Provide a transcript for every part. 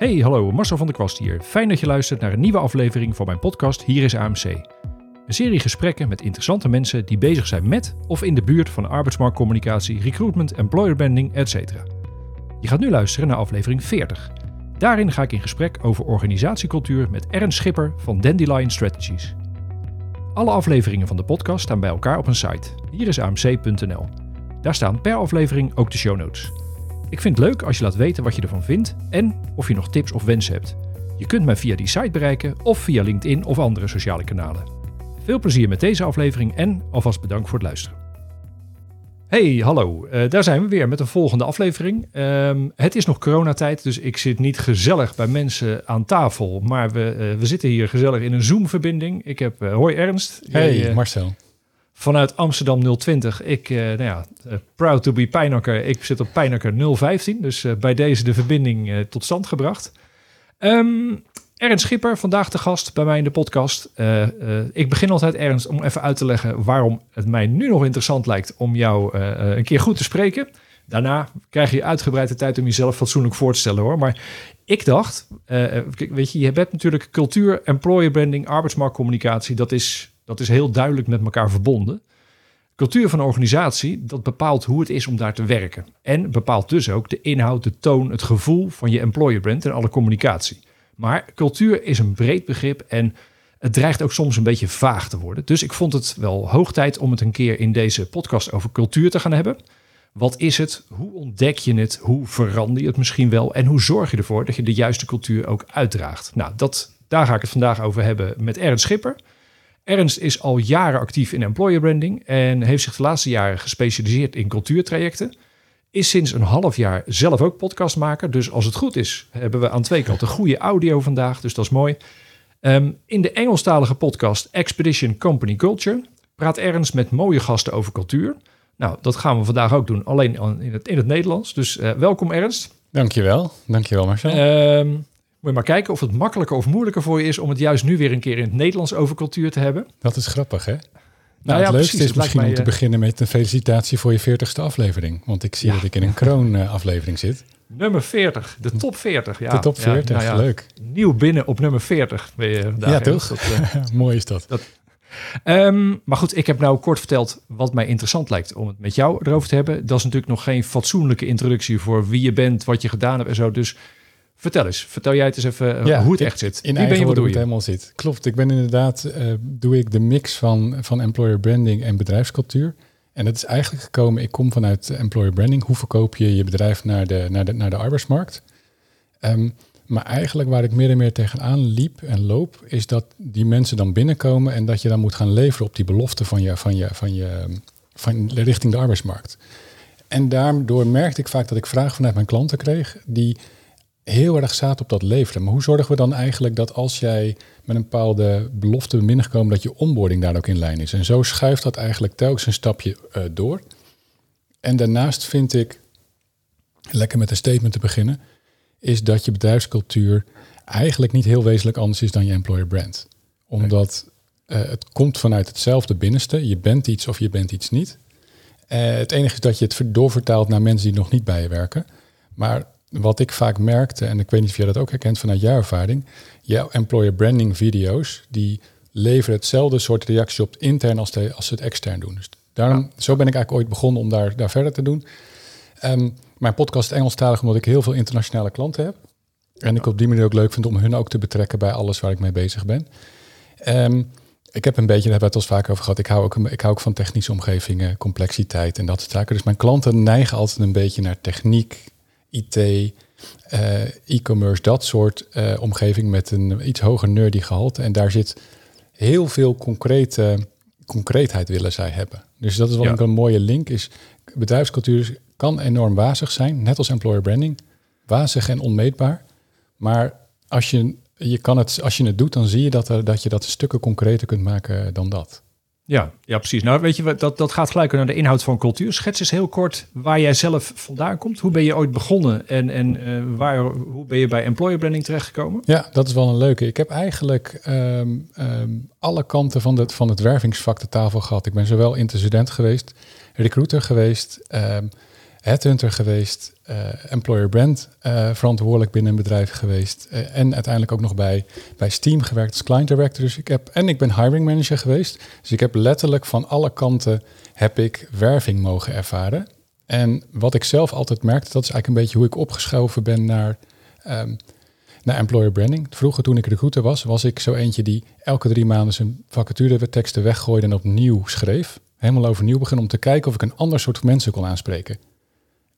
Hey, hallo, Marcel van der Kwast hier. Fijn dat je luistert naar een nieuwe aflevering van mijn podcast Hier is AMC. Een serie gesprekken met interessante mensen die bezig zijn met of in de buurt van arbeidsmarktcommunicatie, recruitment, employer branding, etc. Je gaat nu luisteren naar aflevering 40. Daarin ga ik in gesprek over organisatiecultuur met Ernst Schipper van Dandelion Strategies. Alle afleveringen van de podcast staan bij elkaar op een site. Hier is amc.nl. Daar staan per aflevering ook de show notes. Ik vind het leuk als je laat weten wat je ervan vindt en of je nog tips of wensen hebt. Je kunt mij via die site bereiken of via LinkedIn of andere sociale kanalen. Veel plezier met deze aflevering en alvast bedankt voor het luisteren. Hey, hallo. Uh, daar zijn we weer met een volgende aflevering. Um, het is nog coronatijd, dus ik zit niet gezellig bij mensen aan tafel. Maar we, uh, we zitten hier gezellig in een Zoom-verbinding. Ik heb, uh, hoi Ernst. Hey Jij, Marcel. Vanuit Amsterdam 020. Ik, nou ja, proud to be Pijnakker. Ik zit op Pijnakker 015. Dus bij deze de verbinding tot stand gebracht. Um, Ernst Schipper, vandaag de gast bij mij in de podcast. Ik begin altijd, Ernst, om even uit te leggen waarom het mij nu nog interessant lijkt om jou een keer goed te spreken. Daarna krijg je uitgebreid de tijd om jezelf fatsoenlijk voor te stellen hoor. Maar ik dacht, weet je, je hebt natuurlijk cultuur, employer branding, arbeidsmarktcommunicatie. Dat is, dat is heel duidelijk met elkaar verbonden. Cultuur van een organisatie, dat bepaalt hoe het is om daar te werken. En bepaalt dus ook de inhoud, de toon, het gevoel van je employer brand en alle communicatie. Maar cultuur is een breed begrip en het dreigt ook soms een beetje vaag te worden. Dus ik vond het wel hoog tijd om het een keer in deze podcast over cultuur te gaan hebben. Wat is het? Hoe ontdek je het? Hoe verander je het misschien wel? En hoe zorg je ervoor dat je de juiste cultuur ook uitdraagt? Nou, dat, daar ga ik het vandaag over hebben met Ernst Schipper. Ernst is al jaren actief in employer branding en heeft zich de laatste jaren gespecialiseerd in cultuurtrajecten. Is sinds een half jaar zelf ook podcastmaker. Dus als het goed is, hebben we aan twee kanten goede audio vandaag. Dus dat is mooi. Um, in de Engelstalige podcast Expedition Company Culture praat Ernst met mooie gasten over cultuur. Nou, dat gaan we vandaag ook doen, alleen in het, in het Nederlands. Dus uh, welkom Ernst. Dankjewel, dankjewel Marcel. Um, moet je maar kijken of het makkelijker of moeilijker voor je is om het juist nu weer een keer in het Nederlands over cultuur te hebben. Dat is grappig, hè? Nou, nou, het ja, leukste precies, is misschien om te eh, beginnen met een felicitatie voor je 40ste aflevering. Want ik zie ja. dat ik in een kroon-aflevering zit. Nummer 40, de top 40. Ja. De top 40, ja, nou leuk. Nieuw binnen op nummer 40 ben je daar. Ja, toch? Dat, uh, Mooi is dat. dat um, maar goed, ik heb nou kort verteld wat mij interessant lijkt om het met jou erover te hebben. Dat is natuurlijk nog geen fatsoenlijke introductie voor wie je bent, wat je gedaan hebt en zo. Dus Vertel eens, vertel jij het eens even ja, hoe het echt zit. In Wie ben je, wat doe je? het helemaal zit. Klopt, ik ben inderdaad, uh, doe ik de mix van, van employer branding en bedrijfscultuur. En dat is eigenlijk gekomen, ik kom vanuit employer branding. Hoe verkoop je je bedrijf naar de, naar de, naar de arbeidsmarkt? Um, maar eigenlijk waar ik meer en meer tegenaan liep en loop, is dat die mensen dan binnenkomen en dat je dan moet gaan leveren op die belofte van je, van je, van je, van richting de arbeidsmarkt. En daardoor merkte ik vaak dat ik vragen vanuit mijn klanten kreeg die heel erg zaten op dat leveren. Maar hoe zorgen we dan eigenlijk dat als jij met een bepaalde belofte bent binnengekomen, dat je onboarding daar ook in lijn is? En zo schuift dat eigenlijk telkens een stapje uh, door. En daarnaast vind ik, lekker met een statement te beginnen, is dat je bedrijfscultuur eigenlijk niet heel wezenlijk anders is dan je employer brand. Omdat uh, het komt vanuit hetzelfde binnenste. Je bent iets of je bent iets niet. Uh, het enige is dat je het doorvertaalt naar mensen die nog niet bij je werken. Maar wat ik vaak merkte, en ik weet niet of jij dat ook herkent vanuit jouw ervaring, jouw employer branding video's, die leveren hetzelfde soort reactie op intern als, de, als ze het extern doen. Dus daarom, zo ben ik eigenlijk ooit begonnen om daar, daar verder te doen. Um, mijn podcast is Engelstalig omdat ik heel veel internationale klanten heb. En ik op die manier ook leuk vind om hun ook te betrekken bij alles waar ik mee bezig ben. Um, ik heb een beetje, daar hebben we het al vaak over gehad. Ik hou, ook, ik hou ook van technische omgevingen, complexiteit en dat soort zaken. Dus mijn klanten neigen altijd een beetje naar techniek, IT, uh, e-commerce, dat soort uh, omgeving met een iets hoger nerdy gehalte. En daar zit heel veel concrete, concreetheid willen zij hebben. Dus dat is ja. een mooie link is. Bedrijfscultuur kan enorm wazig zijn, net als employer branding. Wazig en onmeetbaar. Maar als je, je kan het, als je het doet, dan zie je dat, er, dat je dat stukken concreter kunt maken dan dat. Ja, ja, precies. Nou, weet je, dat, dat gaat gelijk naar de inhoud van cultuur. Schets eens heel kort waar jij zelf vandaan komt. Hoe ben je ooit begonnen en, en uh, waar, hoe ben je bij employer branding terechtgekomen? Ja, dat is wel een leuke. Ik heb eigenlijk um, um, alle kanten van, het van het wervingsvak de tafel gehad. Ik ben zowel student geweest, recruiter geweest, um, headhunter geweest, uh, employer brand uh, verantwoordelijk binnen een bedrijf geweest uh, en uiteindelijk ook nog bij, bij Steam gewerkt als client director. Dus ik heb, en ik ben hiring manager geweest. Dus ik heb letterlijk van alle kanten heb ik werving mogen ervaren. En wat ik zelf altijd merkte, dat is eigenlijk een beetje hoe ik opgeschoven ben naar, um, naar employer branding. Vroeger toen ik recruiter was, was ik zo eentje die elke drie maanden zijn vacature teksten weggooide en opnieuw schreef. Helemaal overnieuw begon om te kijken of ik een ander soort mensen kon aanspreken.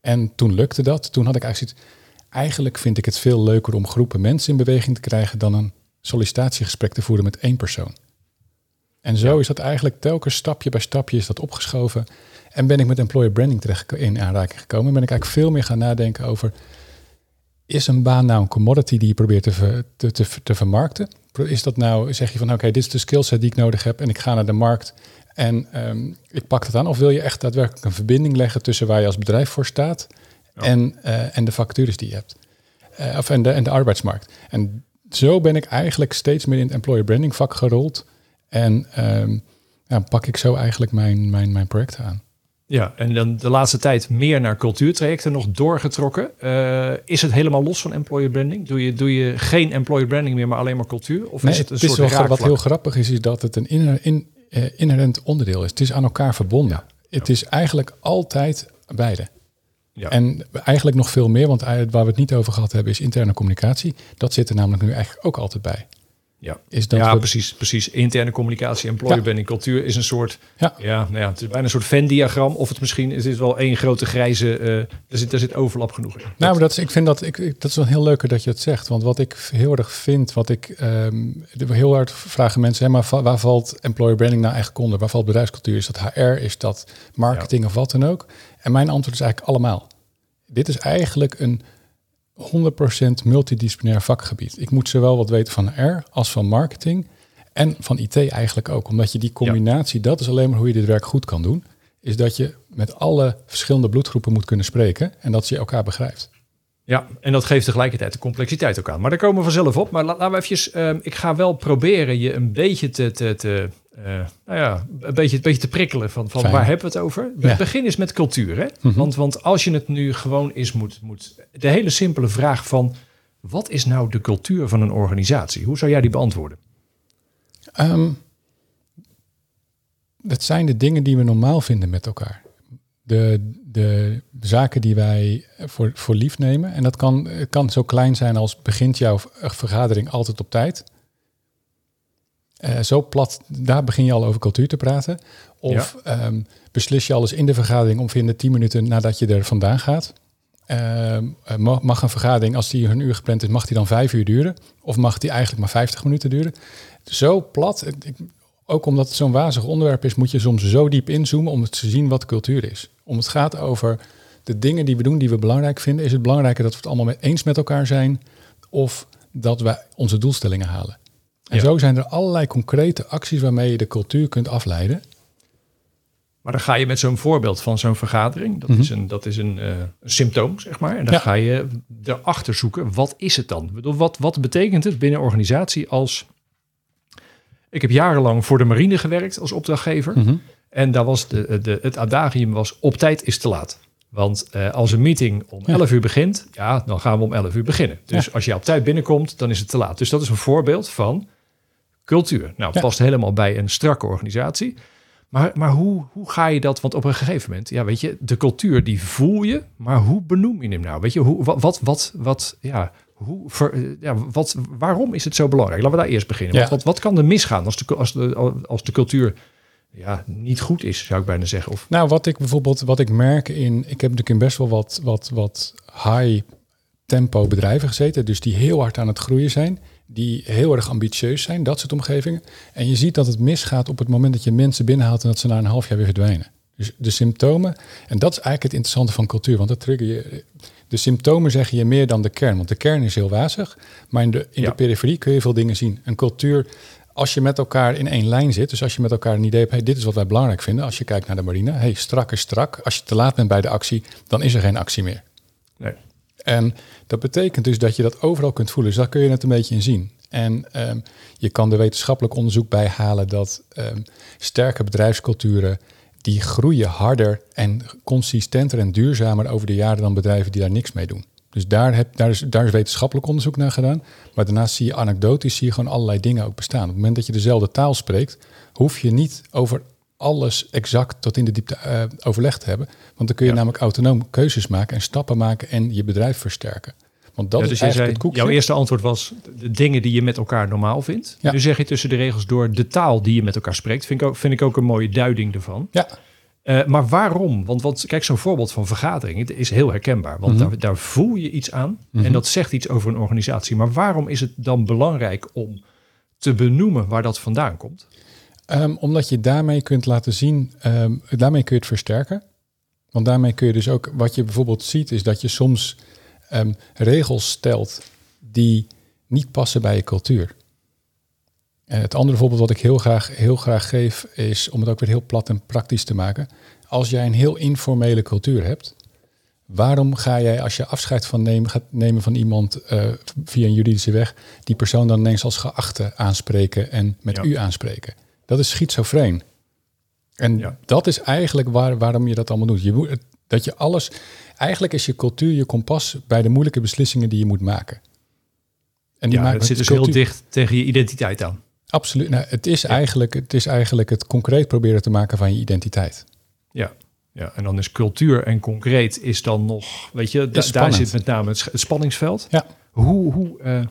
En toen lukte dat. Toen had ik eigenlijk zoiets, eigenlijk vind ik het veel leuker om groepen mensen in beweging te krijgen dan een sollicitatiegesprek te voeren met één persoon. En zo is dat eigenlijk telkens stapje bij stapje is dat opgeschoven. En ben ik met employer branding terecht in aanraking gekomen. En ben ik eigenlijk veel meer gaan nadenken over... is een baan nou een commodity die je probeert te, te, te, te vermarkten? Is dat nou, zeg je van oké, dit is de skillset die ik nodig heb... en ik ga naar de markt en um, ik pak het aan. Of wil je echt daadwerkelijk een verbinding leggen tussen waar je als bedrijf voor staat en, uh, en de vacatures die je hebt. Uh, of en de, en de arbeidsmarkt. En zo ben ik eigenlijk steeds meer in het employer branding vak gerold. En um, ja, pak ik zo eigenlijk mijn, mijn, mijn projecten aan. Ja, en dan de laatste tijd meer naar cultuurtrajecten nog doorgetrokken. Uh, is het helemaal los van employer branding? Doe je, doe je geen employer branding meer, maar alleen maar cultuur? Of nee, is het een het soort is wel, Wat heel grappig is, is dat het een in, in, uh, inherent onderdeel is. Het is aan elkaar verbonden. Ja. Het is eigenlijk altijd beide. Ja. En eigenlijk nog veel meer, want waar we het niet over gehad hebben, is interne communicatie. Dat zit er namelijk nu eigenlijk ook altijd bij. Ja, is dat ja precies, precies. Interne communicatie, employer ja. branding, cultuur is een soort, ja. Ja, nou ja, het is bijna een soort Venn-diagram. Of het misschien is het wel één grote grijze, uh, er, zit, er zit overlap genoeg in. Nou, maar dat is, ik vind dat, ik, ik, dat is wel heel leuker dat je het zegt. Want wat ik heel erg vind, wat ik um, heel hard vragen mensen, hè, maar waar valt employer branding nou eigenlijk onder? Waar valt bedrijfscultuur? Is dat HR? Is dat marketing ja. of wat dan ook? En mijn antwoord is eigenlijk allemaal. Dit is eigenlijk een 100% multidisciplinair vakgebied. Ik moet zowel wat weten van R als van marketing en van IT eigenlijk ook. Omdat je die combinatie, ja. dat is alleen maar hoe je dit werk goed kan doen, is dat je met alle verschillende bloedgroepen moet kunnen spreken en dat je elkaar begrijpt. Ja, en dat geeft tegelijkertijd de complexiteit ook aan. Maar daar komen we vanzelf op. Maar laten we even, uh, ik ga wel proberen je een beetje te, te, te uh, nou ja, een beetje, een beetje te prikkelen van, van waar hebben we het over. Ja. Het begin is met cultuur. Hè? Mm -hmm. want, want als je het nu gewoon is moet, moet... De hele simpele vraag van... Wat is nou de cultuur van een organisatie? Hoe zou jij die beantwoorden? Um, dat zijn de dingen die we normaal vinden met elkaar. De, de zaken die wij voor, voor lief nemen. En dat kan, kan zo klein zijn als begint jouw vergadering altijd op tijd. Uh, zo plat, daar begin je al over cultuur te praten. Of ja. um, beslis je alles in de vergadering ongeveer tien minuten nadat je er vandaan gaat. Uh, mag een vergadering, als die een uur gepland is, mag die dan vijf uur duren? Of mag die eigenlijk maar 50 minuten duren? Zo plat, ik, ook omdat het zo'n wazig onderwerp is, moet je soms zo diep inzoomen om te zien wat cultuur is. Om het gaat over de dingen die we doen, die we belangrijk vinden. Is het belangrijker dat we het allemaal met eens met elkaar zijn? Of dat we onze doelstellingen halen? En ja. zo zijn er allerlei concrete acties waarmee je de cultuur kunt afleiden. Maar dan ga je met zo'n voorbeeld van zo'n vergadering, dat mm -hmm. is, een, dat is een, uh, een, symptoom, zeg maar. En dan ja. ga je erachter zoeken, wat is het dan? Wat, wat betekent het binnen een organisatie als... Ik heb jarenlang voor de marine gewerkt als opdrachtgever. Mm -hmm. En daar was de, de, het adagium was, op tijd is te laat. Want uh, als een meeting om 11 ja. uur begint, ja, dan gaan we om 11 uur beginnen. Dus ja. als je op tijd binnenkomt, dan is het te laat. Dus dat is een voorbeeld van cultuur. Nou, het past helemaal bij een strakke organisatie. Maar, maar hoe, hoe ga je dat? Want op een gegeven moment, ja, weet je, de cultuur die voel je, maar hoe benoem je hem nou? Weet je, hoe, wat, wat, wat, wat ja, hoe, ver, ja, wat, waarom is het zo belangrijk? Laten we daar eerst beginnen. Want wat, wat kan er misgaan als de, als de, als de cultuur ja, niet goed is, zou ik bijna zeggen. Of... Nou, wat ik bijvoorbeeld, wat ik merk in, ik heb natuurlijk in best wel wat, wat, wat high tempo bedrijven gezeten, dus die heel hard aan het groeien zijn, die heel erg ambitieus zijn, dat soort omgevingen. En je ziet dat het misgaat op het moment dat je mensen binnenhaalt en dat ze na een half jaar weer verdwijnen. Dus de symptomen, en dat is eigenlijk het interessante van cultuur, want dat trigger je. De symptomen zeggen je meer dan de kern, want de kern is heel wazig, maar in de, in ja. de periferie kun je veel dingen zien. Een cultuur als je met elkaar in één lijn zit, dus als je met elkaar een idee hebt, hey, dit is wat wij belangrijk vinden, als je kijkt naar de marine, hey, strak is strak. Als je te laat bent bij de actie, dan is er geen actie meer. Nee. En dat betekent dus dat je dat overal kunt voelen. Dus daar kun je het een beetje in zien. En um, je kan er wetenschappelijk onderzoek bij halen dat um, sterke bedrijfsculturen, die groeien harder en consistenter en duurzamer over de jaren dan bedrijven die daar niks mee doen. Dus daar, heb, daar, is, daar is wetenschappelijk onderzoek naar gedaan. Maar daarnaast zie je anekdotisch zie je gewoon allerlei dingen ook bestaan. Op het moment dat je dezelfde taal spreekt, hoef je niet over alles exact tot in de diepte uh, overleg te hebben. Want dan kun je namelijk autonoom keuzes maken en stappen maken en je bedrijf versterken. Want dat ja, dus is eigenlijk zei, het koekje. Jouw eerste antwoord was de dingen die je met elkaar normaal vindt. Ja. Nu zeg je tussen de regels door de taal die je met elkaar spreekt. Vind ik ook, vind ik ook een mooie duiding ervan. Ja, Uh, maar waarom? Want, want kijk, zo'n voorbeeld van vergadering is heel herkenbaar. Want Mhm. daar, daar voel je iets aan Mhm. en dat zegt iets over een organisatie. Maar waarom is het dan belangrijk om te benoemen waar dat vandaan komt? Ehm, omdat je daarmee kunt laten zien, ehm, daarmee kun je het versterken. Want daarmee kun je dus ook, wat je bijvoorbeeld ziet, is dat je soms ehm, regels stelt die niet passen bij je cultuur. En het andere voorbeeld wat ik heel graag, heel graag geef, is om het ook weer heel plat en praktisch te maken. Als jij een heel informele cultuur hebt, waarom ga jij als je afscheid van nemen, gaat nemen van iemand eh, via een juridische weg, die persoon dan ineens als geachte aanspreken en met Ja. u aanspreken? Dat is schizofreen. En Ja. dat is eigenlijk waar, waarom je dat allemaal doet. Je dat je alles, eigenlijk is je cultuur je kompas bij de moeilijke beslissingen die je moet maken. En die Ja, maken het zit dus cultuur- heel dicht tegen je identiteit aan. Absoluut. Nou, het, is eigenlijk, het is eigenlijk het concreet proberen te maken van je identiteit. Ja. ja, en dan is cultuur en concreet is dan nog, weet je, da- daar zit met name het spanningsveld. Ja. Hoe, hoe, eh,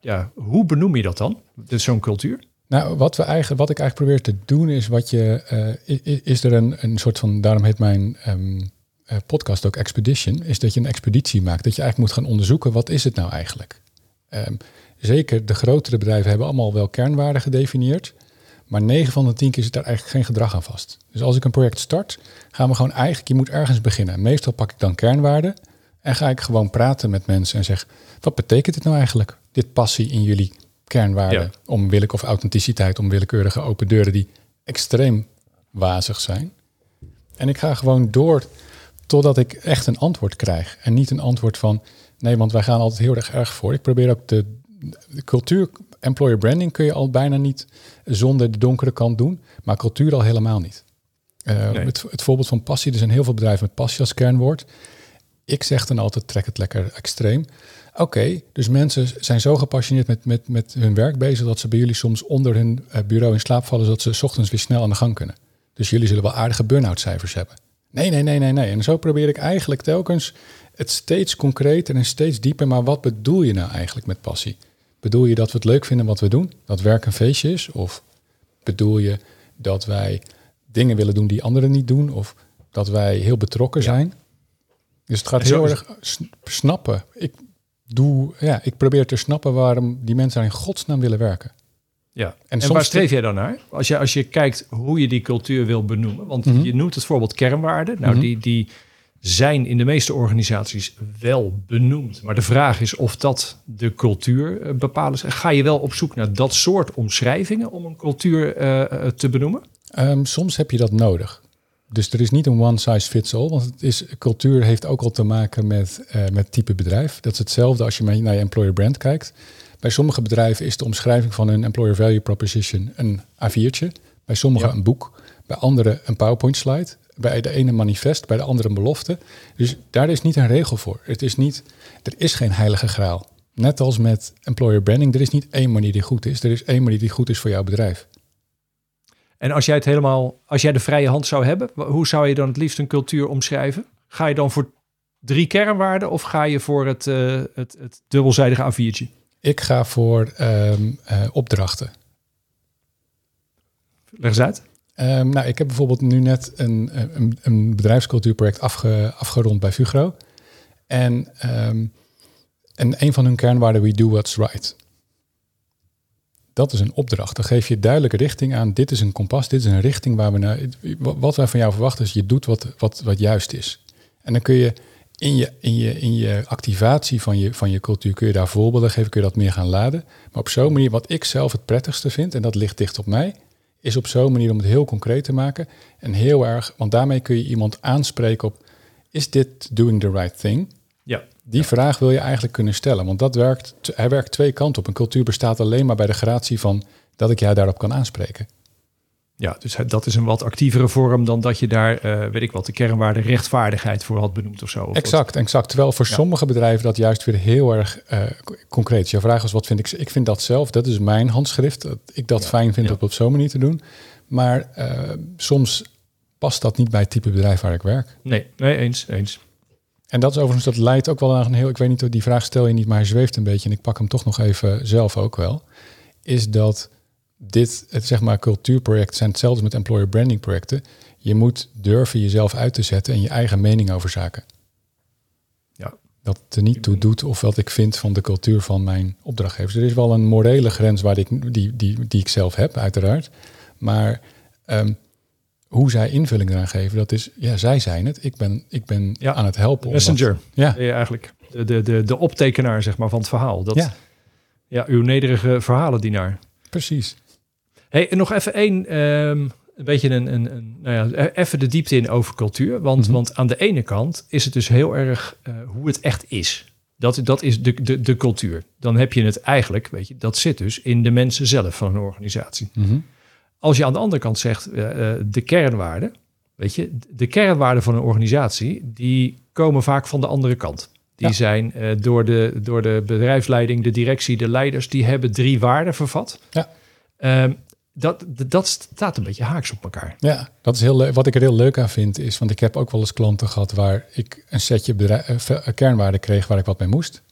ja, hoe benoem je dat dan? Dus zo'n cultuur? Nou, wat, we eigenlijk, wat ik eigenlijk probeer te doen is wat je. eh, is er een, een soort van. Daarom heet mijn ehm, eh, podcast ook Expedition. Is dat je een expeditie maakt. Dat je eigenlijk moet gaan onderzoeken. wat is het nou eigenlijk? Ehm, zeker de grotere bedrijven hebben allemaal wel kernwaarden gedefinieerd. Maar 9 van de 10 keer zit daar eigenlijk geen gedrag aan vast. Dus als ik een project start, gaan we gewoon eigenlijk. Je moet ergens beginnen. Meestal pak ik dan kernwaarden. En ga ik gewoon praten met mensen en zeg: wat betekent dit nou eigenlijk? Dit passie in jullie kernwaarden. Ja. Onwillek of authenticiteit, onwillekeurige open deuren die extreem wazig zijn. En ik ga gewoon door totdat ik echt een antwoord krijg. En niet een antwoord van nee, want wij gaan altijd heel erg erg voor. Ik probeer ook de, de cultuur, employer branding kun je al bijna niet zonder de donkere kant doen, maar cultuur al helemaal niet. Eh, Nee. het, het voorbeeld van passie, er zijn heel veel bedrijven met passie als kernwoord. Ik zeg dan altijd, trek het lekker extreem. Oké, dus mensen zijn zo gepassioneerd met, met, met hun werk bezig... dat ze bij jullie soms onder hun eh, bureau in slaap vallen... zodat ze 's ochtends weer snel aan de gang kunnen. Dus jullie zullen wel aardige burn-out cijfers hebben. Nee, nee, nee, nee, nee. En zo probeer ik eigenlijk telkens het steeds concreter en steeds dieper... maar wat bedoel je nou eigenlijk met passie? Bedoel je dat we het leuk vinden wat we doen? Dat werk een feestje is? Of bedoel je dat wij dingen willen doen die anderen niet doen? Of dat wij heel betrokken Ja. zijn? Dus het gaat heel erg snappen. Ik, doe, ja, ik probeer te snappen waarom die mensen daar in godsnaam willen werken. Ja. En, En soms waar streef jij dan naar? Als je, als je kijkt hoe je die cultuur wil benoemen. Want Mhm. je noemt het voorbeeld kernwaarden. Nou, Mhm. die, die zijn in de meeste organisaties wel benoemd. Maar de vraag is of dat de cultuur eh, bepalen is. Ga je wel op zoek naar dat soort omschrijvingen om een cultuur eh, eh, te benoemen? Ehm, soms heb je dat nodig. Dus er is niet een one size fits all. Want het is, cultuur heeft ook al te maken met, eh, met type bedrijf. Dat is hetzelfde als je naar je employer brand kijkt. Bij sommige bedrijven is de omschrijving van hun employer value proposition een A4'tje. Bij sommigen Ja. een boek. Bij anderen een PowerPoint slide. Bij de ene een manifest, bij de andere een belofte. Dus daar is niet een regel voor. Het is niet, er is geen heilige graal. Net als met employer branding, er is niet één manier die goed is. Er is één manier die goed is voor jouw bedrijf. En als jij het helemaal, als jij de vrije hand zou hebben, hoe zou je dan het liefst een cultuur omschrijven? Ga je dan voor drie kernwaarden of ga je voor het, eh, het, het dubbelzijdige A4'tje? Ik ga voor ehm, eh, opdrachten. Leg eens uit. Ehm, nou, ik heb bijvoorbeeld nu net een, een, een bedrijfscultuurproject afge, afgerond bij Fugro. En, ehm, en een van hun kernwaarden, we do what's right. Dat is een opdracht. Dan geef je duidelijke richting aan. Dit is een kompas, dit is een richting waar we naar. Wat wij van jou verwachten is, je doet wat, wat, wat juist is. En dan kun je in je, in je, in je activatie van je, van je cultuur, kun je daar voorbeelden geven, kun je dat meer gaan laden. Maar op zo'n manier, wat ik zelf het prettigste vind, en dat ligt dicht op mij, is op zo'n manier om het heel concreet te maken. En heel erg, want daarmee kun je iemand aanspreken op, is dit doing the right thing? Ja. Die vraag wil je eigenlijk kunnen stellen, want dat werkt, hij werkt twee kanten op. Een cultuur bestaat alleen maar bij de gratie van dat ik jou daarop kan aanspreken. Ja, dus dat is een wat actievere vorm dan dat je daar, eh, weet ik wat, de kernwaarde rechtvaardigheid voor had benoemd of zo. Of wat. Exact, exact. Terwijl voor Ja. sommige bedrijven dat juist weer heel erg eh, co- concreet is. Je vraag is, wat vind ik? Ik vind dat zelf, dat is mijn handschrift. Dat ik dat Ja, fijn vind om op zo'n manier te doen. Maar eh, soms past dat niet bij het type bedrijf waar ik werk. Nee, nee, eens, eens. En dat is overigens, dat leidt ook wel aan een heel, ik weet niet, die vraag stel je niet, maar hij zweeft een beetje en ik pak hem toch nog even zelf ook wel. Is dat dit, het zeg maar cultuurprojecten zijn hetzelfde met employer branding projecten. Je moet durven jezelf uit te zetten en je eigen mening over zaken. Ja. Dat er niet toe doet of wat ik vind van de cultuur van mijn opdrachtgevers. Er is wel een morele grens waar ik, die, die, die ik zelf heb, uiteraard. Maar ehm, hoe zij invulling eraan geven, dat is, ja, zij zijn het. Ik ben, ik ben Ja, aan het helpen. Messenger. Ja. Je eigenlijk de, de, de, de optekenaar zeg maar, van het verhaal. Dat, Ja. ja. uw nederige verhalendienaar. Precies. Hey, en nog even één, ehm, een beetje een, een, een nou ja, e- even de diepte in over cultuur. Want, Mhm. want aan de ene kant is het dus heel erg eh, hoe het echt is. Dat, dat is de, de, de cultuur. Dan heb je het eigenlijk, weet je, dat zit dus in de mensen zelf van een organisatie. Mhm. Als je aan de andere kant zegt, eh, eh, de kernwaarden, weet je, de kernwaarden van een organisatie, die komen vaak van de andere kant. Die Ja. zijn eh, door, de, door de bedrijfsleiding, de directie, de leiders, die hebben drie waarden vervat. Ja. Ehm, dat, dat staat een beetje haaks op elkaar. Ja, dat is heel leuk. Wat ik er heel leuk aan vind is, want ik heb ook wel eens klanten gehad waar ik een setje bedrijf, kernwaarden kreeg waar ik wat mee moest.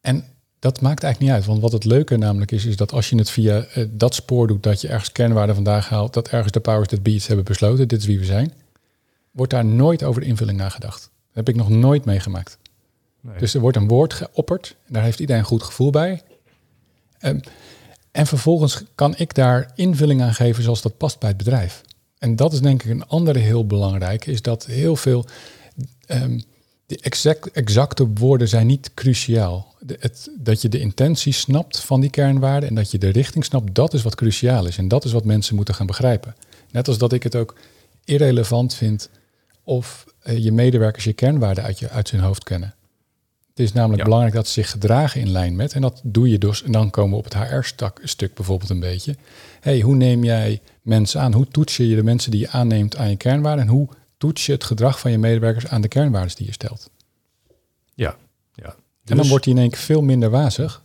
En dat maakt eigenlijk niet uit, want wat het leuke namelijk is, is dat als je het via eh, dat spoor doet, dat je ergens kernwaarden vandaag haalt, dat ergens de powers that be iets hebben besloten, dit is wie we zijn, wordt daar nooit over de invulling nagedacht. Dat heb ik nog nooit meegemaakt. Nee. Dus er wordt een woord geopperd. En daar heeft iedereen een goed gevoel bij. Ehm, en vervolgens kan ik daar invulling aan geven zoals dat past bij het bedrijf. En dat is denk ik een andere heel belangrijke. Is dat heel veel... de exact, exacte woorden zijn niet cruciaal. De, het, dat je de intentie snapt van die kernwaarden en dat je de richting snapt, dat is wat cruciaal is. En dat is wat mensen moeten gaan begrijpen. Net als dat ik het ook irrelevant vind of eh, je medewerkers je kernwaarden uit, je, uit hun hoofd kennen. Het is namelijk Ja. belangrijk dat ze zich gedragen in lijn met. En dat doe je dus. En dan komen we op het HR-stuk bijvoorbeeld een beetje. hey, hoe neem jij mensen aan? Hoe toets je de mensen die je aanneemt aan je kernwaarden? En hoe toets je het gedrag van je medewerkers aan de kernwaarden die je stelt? En dan Dus- wordt die in één keer veel minder wazig.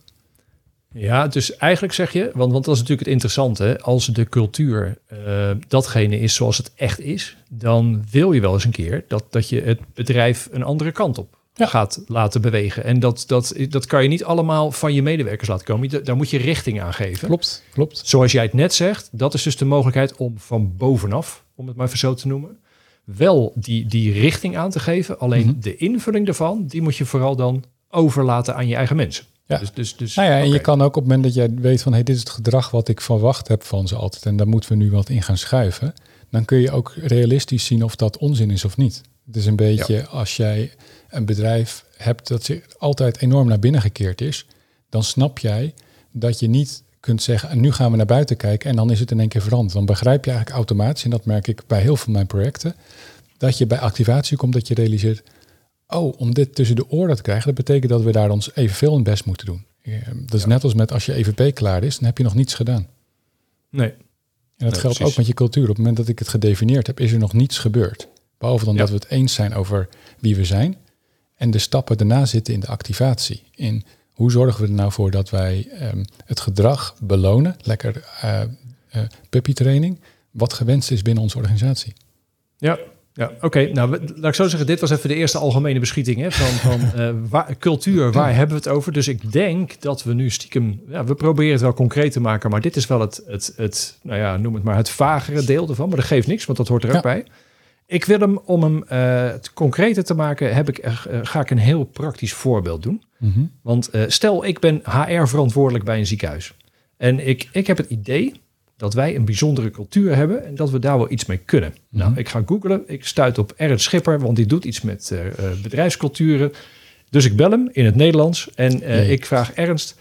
Ja, dus eigenlijk zeg je, want, want dat is natuurlijk het interessante. Als de cultuur eh, datgene is zoals het echt is, dan wil je wel eens een keer dat, dat je het bedrijf een andere kant op Ja. gaat laten bewegen. En dat, dat, dat kan je niet allemaal van je medewerkers laten komen. Da- Daar moet je richting aan geven. Klopt, klopt. Zoals jij het net zegt, dat is dus de mogelijkheid om van bovenaf, om het maar even zo te noemen, wel die, die richting aan te geven. Alleen Mhm. de invulling daarvan, die moet je vooral dan overlaten aan je eigen mensen. Ja. Dus, dus, dus, Nou ja, en je kan ook op het moment dat jij weet van... Hey, dit is het gedrag wat ik verwacht heb van ze altijd... en daar moeten we nu wat in gaan schuiven... dan kun je ook realistisch zien of dat onzin is of niet. Het is een beetje als jij een bedrijf hebt... dat zich altijd enorm naar binnen gekeerd is... dan snap jij dat je niet kunt zeggen... en nu gaan we naar buiten kijken en dan is het in één keer veranderd. Dan begrijp je eigenlijk automatisch... en dat merk ik bij heel veel van mijn projecten... dat je bij activatie komt dat je realiseert... oh, om dit tussen de oren te krijgen... dat betekent dat we daar ons evenveel in best moeten doen. Dat is Ja. net als met als je EVP klaar is, dan heb je nog niets gedaan. Nee, En dat Nee, geldt precies. ook met je cultuur. Op het moment dat ik het gedefinieerd heb, is er nog niets gebeurd. Behalve dan Ja. dat we het eens zijn over wie we zijn. En de stappen daarna zitten in de activatie. In hoe zorgen we er nou voor dat wij ehm, het gedrag belonen, lekker eh eh, puppy training, wat gewenst is binnen onze organisatie. Ja, ja oké. Nou, laat ik zo zeggen, dit was even de eerste algemene beschieting hè, van, van eh, waar, cultuur. Waar hebben we het over? Dus ik denk dat we nu stiekem, ja, we proberen het wel concreet te maken, maar dit is wel het, het, het nou ja, noem het maar, het vagere deel ervan. Maar dat geeft niks, want dat hoort er ook Ja. bij. Ik wil hem, om hem het concreter te maken, heb ik, eh, ga ik een heel praktisch voorbeeld doen. Mhm. Want stel, ik ben HR-verantwoordelijk bij een ziekenhuis. En ik, ik heb het idee dat wij een bijzondere cultuur hebben en dat we daar wel iets mee kunnen. Nou, Mhm. ik ga googlen. Ik stuit op Ernst Schipper, want die doet iets met eh, eh, bedrijfsculturen. Dus ik bel hem in het Nederlands en eh, Nee. ik vraag Ernst,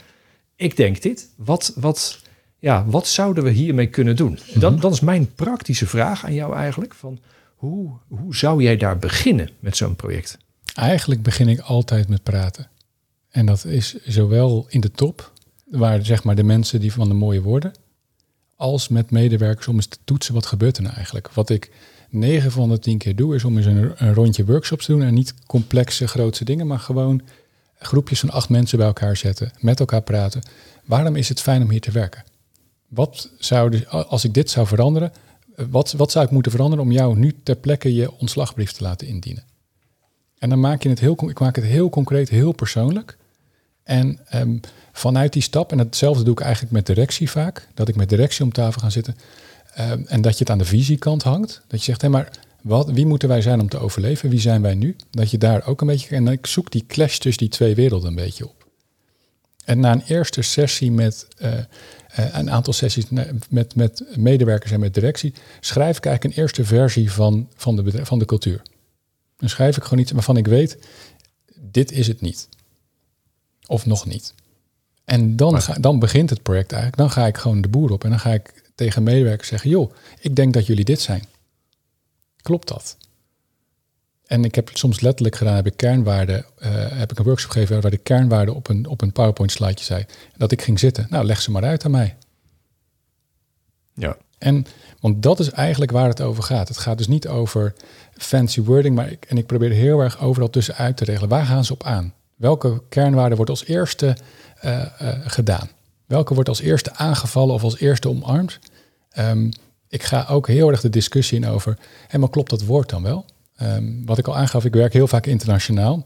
ik denk dit. Wat, wat, ja, wat zouden we hiermee kunnen doen? Dan, dan is mijn praktische vraag aan jou eigenlijk van hoe, hoe zou jij daar beginnen met zo'n project? Eigenlijk begin ik altijd met praten. En dat is zowel in de top, waar zeg maar de mensen die van de mooie woorden, als met medewerkers om eens te toetsen wat gebeurt er nou eigenlijk. Wat ik 9 van de 10 keer doe is om eens een, een rondje workshops te doen en niet complexe grootse dingen, maar gewoon groepjes van acht mensen bij elkaar zetten, met elkaar praten. Waarom is het fijn om hier te werken? Wat zou, als ik dit zou veranderen, wat, wat zou ik moeten veranderen om jou nu ter plekke je ontslagbrief te laten indienen? En dan maak je het heel, ik maak het heel concreet, heel persoonlijk. En um, vanuit die stap, en hetzelfde doe ik eigenlijk met directie vaak, dat ik met directie om tafel ga zitten. Um, en dat je het aan de visiekant hangt. Dat je zegt, hé, maar wat, wie moeten wij zijn om te overleven? Wie zijn wij nu? Dat je daar ook een beetje. En ik zoek die clash tussen die twee werelden een beetje op. En na een eerste sessie met uh, uh, een aantal sessies met, met medewerkers en met directie, schrijf ik eigenlijk een eerste versie van, van, de, van de cultuur. Dan schrijf ik gewoon iets waarvan ik weet, dit is het niet. Of nog niet. En dan, ga, dan begint het project eigenlijk. Dan ga ik gewoon de boer op en dan ga ik tegen medewerkers zeggen, joh, ik denk dat jullie dit zijn. Klopt dat? En ik heb het soms letterlijk gedaan, heb ik kernwaarden, uh, heb ik een workshop gegeven waar de kernwaarden op een, op een PowerPoint slideje zei. Dat ik ging zitten. Nou, leg ze maar uit aan mij. Ja. En, want dat is eigenlijk waar het over gaat. Het gaat dus niet over fancy wording, maar ik, en ik probeer heel erg overal tussenuit te regelen. Waar gaan ze op aan? Welke kernwaarde wordt als eerste uh, uh, gedaan? Welke wordt als eerste aangevallen of als eerste omarmd? Um, ik ga ook heel erg de discussie in over, hé, maar klopt dat woord dan wel? Um, wat ik al aangaf, ik werk heel vaak internationaal.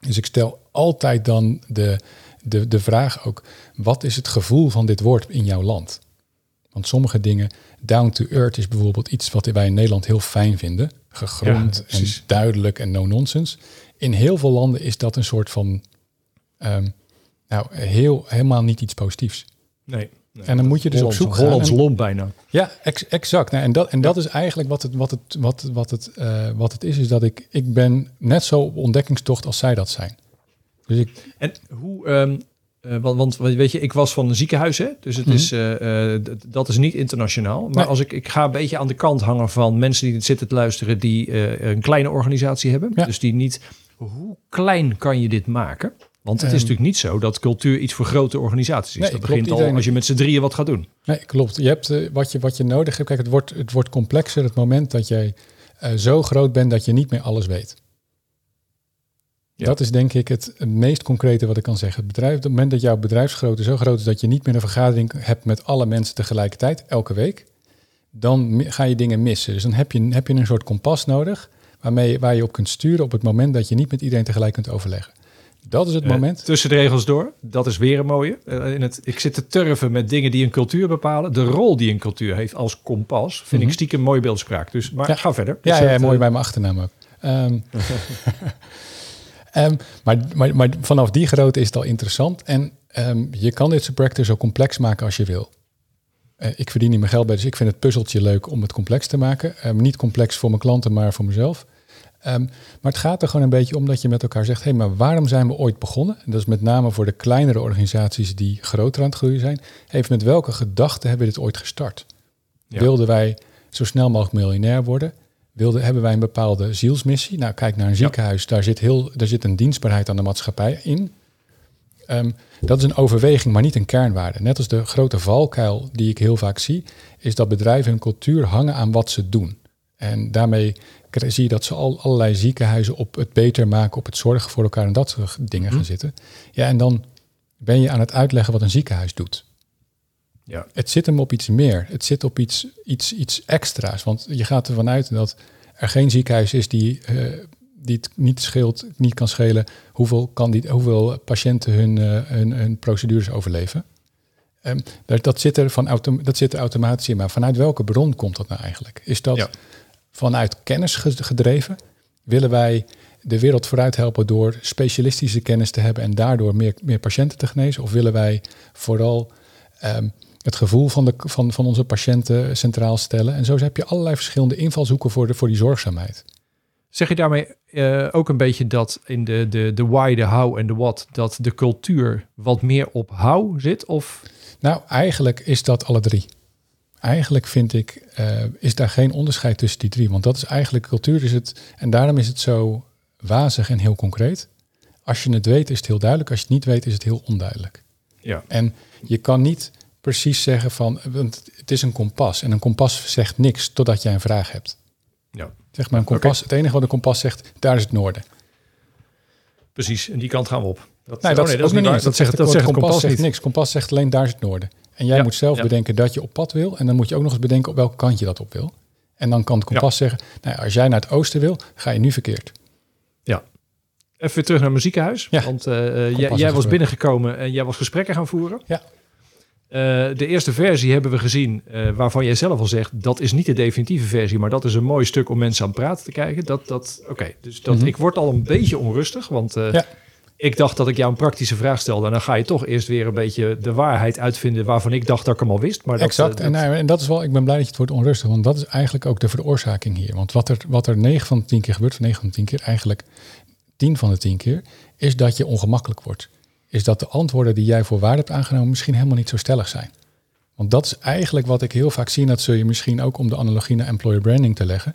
Dus ik stel altijd dan de, de, de vraag ook, wat is het gevoel van dit woord in jouw land? Want sommige dingen, down to earth is bijvoorbeeld iets wat wij in Nederland heel fijn vinden. Gegrond ja, en duidelijk en no-nonsense. In heel veel landen is dat een soort van, um, nou, heel, helemaal niet iets positiefs. Nee. Nee, en dan moet je dus Hollands, op zoek gaan. Hollands lomp bijna. Ja, ex, exact. Nou, en dat, en dat is eigenlijk wat het, wat, het, wat, wat, het, uh, wat het is, is dat ik, ik ben net zo op ontdekkingstocht als zij dat zijn. Dus ik, en hoe, um, uh, want, want weet je, ik was van een ziekenhuis, hè? dus het mm -hmm. is, uh, dat is niet internationaal. Maar nee. als ik, ik ga een beetje aan de kant hangen van mensen die zitten te luisteren, die een kleine organisatie hebben. Ja. Dus die niet, hoe klein kan je dit maken? Want het is um, natuurlijk niet zo dat cultuur iets voor grote organisaties is. Nee, dat begint al als je met z'n drieën wat gaat doen. Nee, klopt. Je hebt uh, wat, je, wat je nodig hebt. Kijk, het wordt, het wordt complexer het moment dat jij uh, zo groot bent dat je niet meer alles weet. Ja. Dat is denk ik het, het, meest concrete wat ik kan zeggen. Het, bedrijf, op het moment dat jouw bedrijfsgrootte zo groot is dat je niet meer een vergadering hebt met alle mensen tegelijkertijd, elke week, dan ga je dingen missen. Dus dan heb je, heb je een soort kompas nodig waarmee, waar je op kunt sturen op het moment dat je niet met iedereen tegelijk kunt overleggen. Dat is het uh, moment. Tussen de regels door. Dat is weer een mooie. Uh, in het, ik zit te turven met dingen die een cultuur bepalen. De rol die een cultuur heeft als kompas vind ik stiekem mooie beeldspraak. Dus maar ja. ga verder. Ja, ja, ja mooi bij mijn achternaam ook. Um, um, maar, maar, maar, vanaf die grootte is het al interessant. En um, je kan dit project zo complex maken als je wil. Uh, ik verdien niet meer geld bij, dus ik vind het puzzeltje leuk om het complex te maken. niet complex voor mijn klanten, maar voor mezelf. Um, maar het gaat er gewoon een beetje om dat je met elkaar zegt: hé, hey, maar waarom zijn we ooit begonnen? En dat is met name voor de kleinere organisaties die groter aan het groeien zijn. Heeft met welke gedachten hebben we dit ooit gestart? Ja. Wilden wij zo snel mogelijk miljonair worden? Wilden, hebben wij een bepaalde zielsmissie? Nou, kijk naar een ziekenhuis, ja. daar, zit heel, daar zit een dienstbaarheid aan de maatschappij in. Um, dat is een overweging, maar niet een kernwaarde. Net als de grote valkuil die ik heel vaak zie, is dat bedrijven hun cultuur hangen aan wat ze doen. En daarmee zie je dat ze al allerlei ziekenhuizen op het beter maken, op het zorgen voor elkaar en dat soort dingen gaan zitten. Ja, en dan ben je aan het uitleggen wat een ziekenhuis doet. Ja. Het zit hem op iets meer. Het zit op iets, iets, iets extra's. Want je gaat ervan uit dat er geen ziekenhuis is die, uh, die het niet, scheelt, niet kan schelen hoeveel, kan die, hoeveel patiënten hun, uh, hun, hun procedures overleven. Um, dat, dat, zit er van autom dat zit er automatisch in. Maar vanuit welke bron komt dat nou eigenlijk? Is dat ja. Vanuit kennis gedreven? Willen wij de wereld vooruit helpen door specialistische kennis te hebben en daardoor meer, meer patiënten te genezen? Of willen wij vooral um, het gevoel van, de, van, van onze patiënten centraal stellen? En zo heb je allerlei verschillende invalshoeken voor, de, voor die zorgzaamheid. Zeg je daarmee uh, ook een beetje dat in de, de, de why, de how en de what, dat de cultuur wat meer op how zit? Of nou, eigenlijk is dat alle drie. Eigenlijk vind ik, uh, is daar geen onderscheid tussen die drie. Want dat is eigenlijk cultuur. Is het, en daarom is het zo wazig en heel concreet. Als je het weet, is het heel duidelijk. Als je het niet weet, is het heel onduidelijk. Ja. En je kan niet precies zeggen van, want het is een kompas. En een kompas zegt niks totdat jij een vraag hebt. Ja. Zeg maar een kompas, het enige wat een kompas zegt, daar is het noorden. Precies, en die kant gaan we op. Dat, nee, dat, oh nee, dat is niet waar. Dat, zegt, dat zegt kompas, kompas zegt niks. Kompas zegt alleen daar is het noorden. En jij Ja, moet zelf ja. bedenken dat je op pad wil. En dan moet je ook nog eens bedenken op welke kant je dat op wil. En dan kan het kompas zeggen, nou, als jij naar het oosten wil, ga je nu verkeerd. Ja. Even weer terug naar het ziekenhuis. Want eh, eh, jij, was binnengekomen en jij was gesprekken gaan voeren. Ja. Eh, de eerste versie hebben we gezien, waarvan jij zelf al zegt, dat is niet de definitieve versie, maar dat is een mooi stuk om mensen aan het praten te kijken. Dat, dat, Oké, dus dat, Mhm. ik word al een beetje onrustig, want Ja. Ik dacht dat ik jou een praktische vraag stelde en dan ga je toch eerst weer een beetje de waarheid uitvinden waarvan ik dacht dat ik hem al wist. Maar dat, exact. eh, en, dat- nou, en dat is wel, ik ben blij dat je het wordt onrustig, want dat is eigenlijk ook de veroorzaking hier. Want wat er, wat er 9 van de 10 keer gebeurt, van 9 van de 10 keer, eigenlijk 10 van de 10 keer, is dat je ongemakkelijk wordt. Is dat de antwoorden die jij voor waar hebt aangenomen misschien helemaal niet zo stellig zijn. Want dat is eigenlijk wat ik heel vaak zie, en dat zul je misschien ook om de analogie naar employer branding te leggen.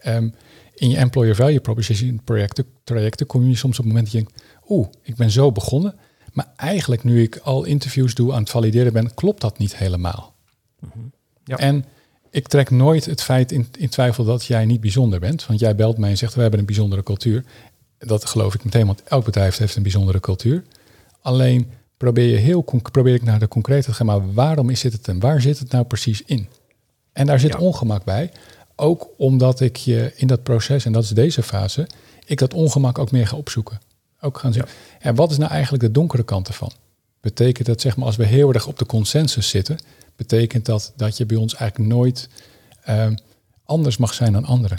Ehm, in je employer value proposition projecten, trajecten kom je soms op het moment dat je denkt, oeh, ik ben zo begonnen. Maar eigenlijk nu ik al interviews doe aan het valideren ben, klopt dat niet helemaal. Ja. En ik trek nooit het feit in, in twijfel dat jij niet bijzonder bent. Want jij belt mij en zegt, we hebben een bijzondere cultuur. Dat geloof ik meteen, want elk bedrijf heeft een bijzondere cultuur. Alleen probeer, je heel, probeer ik naar de concrete te gaan, maar waarom is dit het en waar zit het nou precies in? En daar zit Ja. ongemak bij. Ook omdat ik je in dat proces, en dat is deze fase, ik dat ongemak ook meer ga opzoeken. Ook gaan zien. En wat is nou eigenlijk de donkere kant ervan? Betekent dat, zeg maar, als we heel erg op de consensus zitten, betekent dat dat je bij ons eigenlijk nooit eh, anders mag zijn dan anderen.